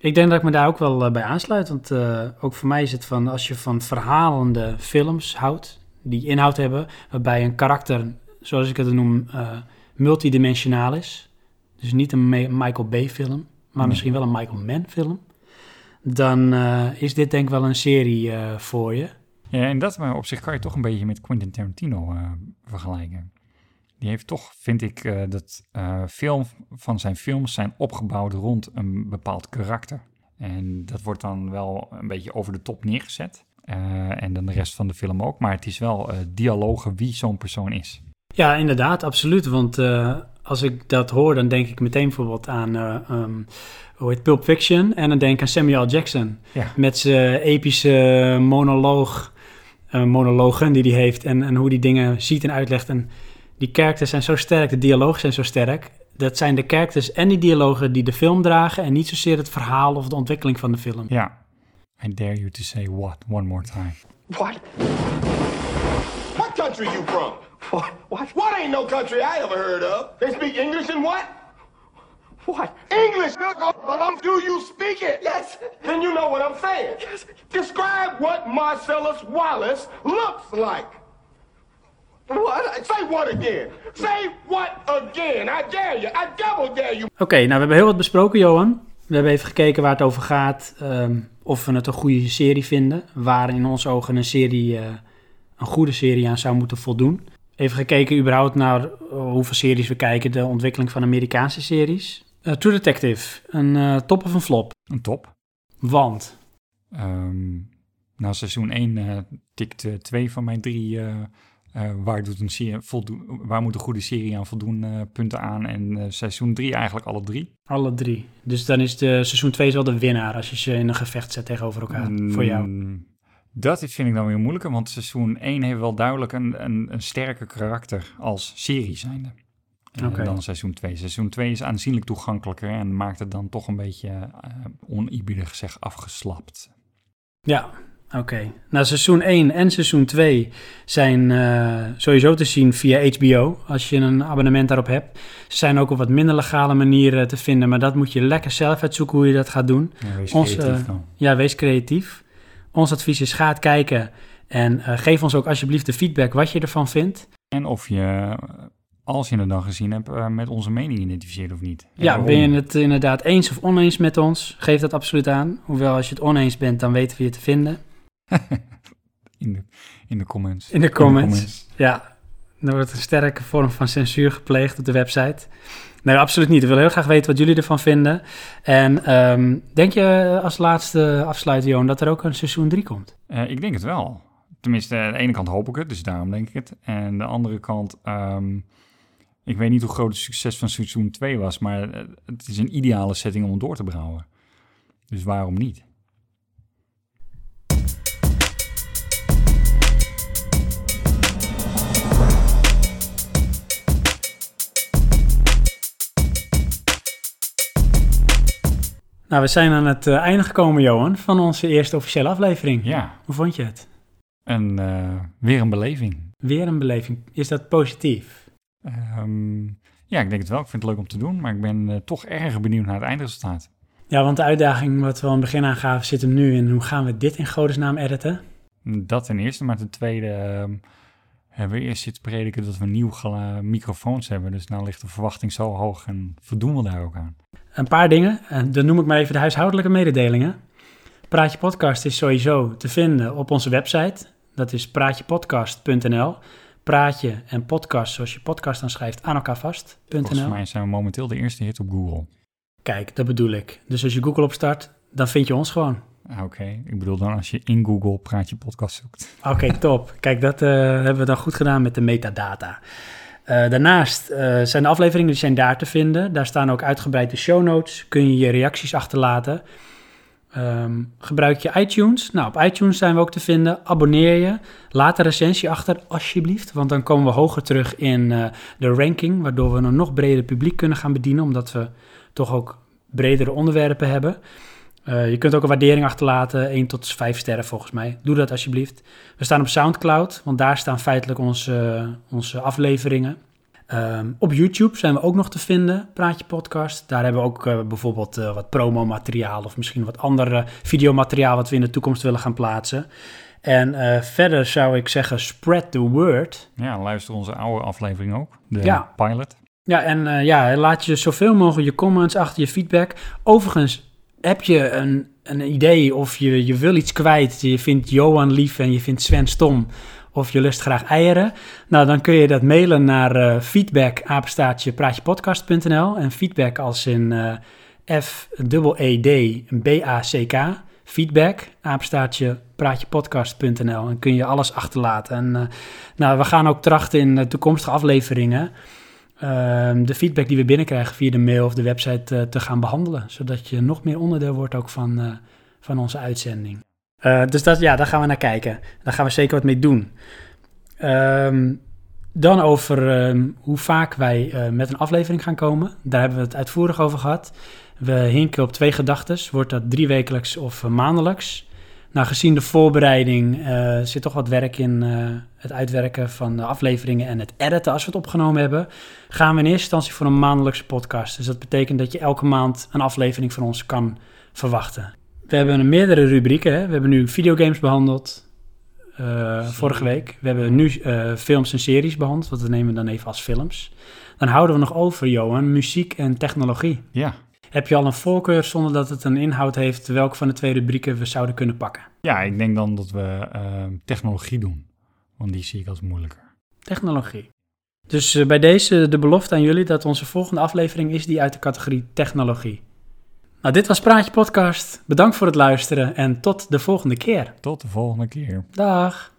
Ik denk dat ik me daar ook wel eh, bij aansluit, want eh, ook voor mij is het van, als je van verhalende films houdt, die inhoud hebben, waarbij een karakter, zoals ik het noem, eh, multidimensionaal is. Dus niet een Michael Bay film, maar misschien wel een Michael Mann film. Dan is dit denk ik wel een serie voor je. Ja, en dat maar op zich kan je toch een beetje met Quentin Tarantino vergelijken. Die heeft toch, vind ik, eh, dat eh, veel van zijn films zijn opgebouwd rond een bepaald karakter. En dat wordt dan wel een beetje over de top neergezet. Eh, en dan de rest van de film ook. Maar het is wel dialogen wie zo'n persoon is. Ja, inderdaad, absoluut. Want als ik dat hoor, dan denk ik meteen bijvoorbeeld aan eh, ehm, hoe heet Pulp Fiction. En dan denk ik aan Samuel. Jackson. Ja. Met zijn epische monoloog, monologen die hij heeft. En, en hoe die dingen ziet en uitlegt. En die characters zijn zo sterk, de dialogen zijn zo sterk. Dat zijn de characters en die dialogen die de film dragen. En niet zozeer het verhaal of de ontwikkeling van de film. Ja. I dare you to say what one more time. What? What country you from? What? What? What ain't no country I ever heard of? They speak English and what? What? English, but do you speak it? Yes. Then you know what I'm saying. Yes. Describe what Marcellus Wallace looks like. What? Say what again? Say what again? I dare you. I double dare you. Oké, nou we hebben heel wat besproken, Johan. We hebben even gekeken waar het over gaat. ehm, of we het een goede serie vinden. Waar in onze ogen een serie, eh, een goede serie aan zou moeten voldoen. Even gekeken überhaupt naar eh, hoeveel series we kijken. De ontwikkeling van Amerikaanse series. Eh, True Detective, een eh, top of een flop? Een top. Want, Ehm nou, seizoen 1 eh tikt eh, twee van mijn drie. Eh, waar, doet een voldoen, waar moet een goede serie aan voldoen? eh, punten aan. En eh, seizoen 3 eigenlijk alle drie. alle drie. Dus dan is de seizoen 2 wel de winnaar als je ze in een gevecht zet tegenover elkaar. Voor jou. Mm, Dat vind ik dan weer moeilijker, want seizoen 1 heeft wel duidelijk een, een, een sterker karakter als serie zijnde. Oké. Dan seizoen 2. Seizoen 2 is aanzienlijk toegankelijker en maakt het dan toch een beetje oneerbiedig gezegd afgeslapt. Ja, oké. Nou, seizoen 1 en seizoen 2 zijn eh, sowieso te zien via HBO, als je een abonnement daarop hebt. Ze zijn ook op wat minder legale manieren te vinden, maar dat moet je lekker zelf uitzoeken hoe je dat gaat doen. Ja, wees Ons, creatief dan. Ja, wees creatief. Ons advies is, ga het kijken en eh, geef ons ook alsjeblieft de feedback wat je ervan vindt. En of je, als je het dan gezien hebt, eh, met onze mening identificeert of niet. En Ja, waarom. ben je het inderdaad eens of oneens met ons? Geef dat absoluut aan. Hoewel, als je het oneens bent, dan weten we je te vinden. <laughs> in, de, in de comments. In de comments. Ja, er wordt een sterke vorm van censuur gepleegd op de website. Nee, absoluut niet. We willen heel graag weten wat jullie ervan vinden. En ehm, denk je als laatste afsluiten, Johan, dat er ook een seizoen 3 komt? Eh, ik denk het wel. Tenminste, aan de ene kant hoop ik het, dus daarom denk ik het. En aan de andere kant, ehm, ik weet niet hoe groot het succes van seizoen 2 was, maar eh, het is een ideale setting om door te brouwen. Dus waarom niet? Nou, we zijn aan het eh, einde gekomen, Johan, van onze eerste officiële aflevering. Ja, Hoe vond je het? en eh, weer een beleving. Weer een beleving. Is dat positief? Ehm, Ja, ik denk het wel. Ik vind het leuk om te doen, maar ik ben eh, toch erg benieuwd naar het eindresultaat. Ja, want de uitdaging wat we aan het begin aangaven zit hem nu in hoe gaan we dit in godesnaam editen? Dat ten eerste, maar ten tweede ehm, hebben we eerst zitten prediken dat we nieuwe microfoons hebben. Dus nou ligt de verwachting zo hoog en voldoen we daar ook aan. Een paar dingen, en dan noem ik maar even de huishoudelijke mededelingen. Praatje Podcast is sowieso te vinden op onze website. Dat is praatjepodcast.nl. Praatje en podcast, zoals je podcast dan schrijft, aan elkaar Volgens vast.nl. mij zijn we momenteel de eerste hit op Google. Kijk, dat bedoel ik. Dus als je Google opstart, dan vind je ons gewoon. Ah, Oké, ik bedoel dan als je in Google Praatje Podcast zoekt. Oké, <laughs> top. Kijk, dat eh, hebben we dan goed gedaan met de metadata. Eh, daarnaast eh, zijn de afleveringen die zijn daar te vinden. Daar staan ook uitgebreide show notes. Kun je je reacties achterlaten. Ehm, gebruik je iTunes? Nou, op iTunes zijn we ook te vinden. Abonneer je. Laat een recensie achter, alsjeblieft. Want dan komen we hoger terug in de ranking. Waardoor we een nog breder publiek kunnen gaan bedienen. Omdat we toch ook bredere onderwerpen hebben. Eh, je kunt ook een waardering achterlaten, 1 tot 5 sterren volgens mij. Doe dat alsjeblieft. We staan op Soundcloud, want daar staan feitelijk onze, onze afleveringen. Ehm, op YouTube zijn we ook nog te vinden, Praatje Podcast. Daar hebben we ook eh, bijvoorbeeld eh, wat promomateriaal of misschien wat ander videomateriaal wat we in de toekomst willen gaan plaatsen. En verder zou ik zeggen, spread the word. Ja, luister onze oude aflevering ook. De Ja. pilot. Ja, en ja, laat je zoveel mogelijk je comments achter, je feedback. Overigens, heb je een, een idee of je, je wil iets kwijt, je vindt Johan lief en je vindt Sven stom, of je lust graag eieren, nou dan kun je dat mailen naar eh feedback apenstaartje praatjepodcast.nl en feedback als in eh F E D B A C K feedback praatjepodcast.nl en kun je alles achterlaten. En eh, nou, we gaan ook trachten in eh, toekomstige afleveringen ehm, de feedback die we binnenkrijgen via de mail of de website eh, te gaan behandelen. Zodat je nog meer onderdeel wordt ook van, eh, van onze uitzending. Eh, dus dat, ja, daar gaan we naar kijken. Daar gaan we zeker wat mee doen. Ehm, dan over ehm, hoe vaak wij met een aflevering gaan komen. Daar hebben we het uitvoerig over gehad. We hinken op twee gedachten. Wordt dat drie wekelijks of maandelijks? Nou, gezien de voorbereiding eh, zit toch wat werk in eh, het uitwerken van de afleveringen en het editen als we het opgenomen hebben. Gaan we in eerste instantie voor een maandelijkse podcast. Dus dat betekent dat je elke maand een aflevering van ons kan verwachten. We hebben meerdere rubrieken. Hè? We hebben nu videogames behandeld. eh, vorige week. We hebben nu films en series behandeld. Want dat nemen we dan even als films. Dan houden we nog over, Johan, muziek en technologie. Ja. Heb je al een voorkeur zonder dat het een inhoud heeft welke van de twee rubrieken we zouden kunnen pakken? ja, ik denk dan dat we ehm, technologie doen. Want die zie ik als moeilijker. Technologie. Dus eh, bij deze de belofte aan jullie dat onze volgende aflevering is die uit de categorie technologie. Nou, dit was Praatje Podcast. Bedankt voor het luisteren en tot de volgende keer. Tot de volgende keer. Dag.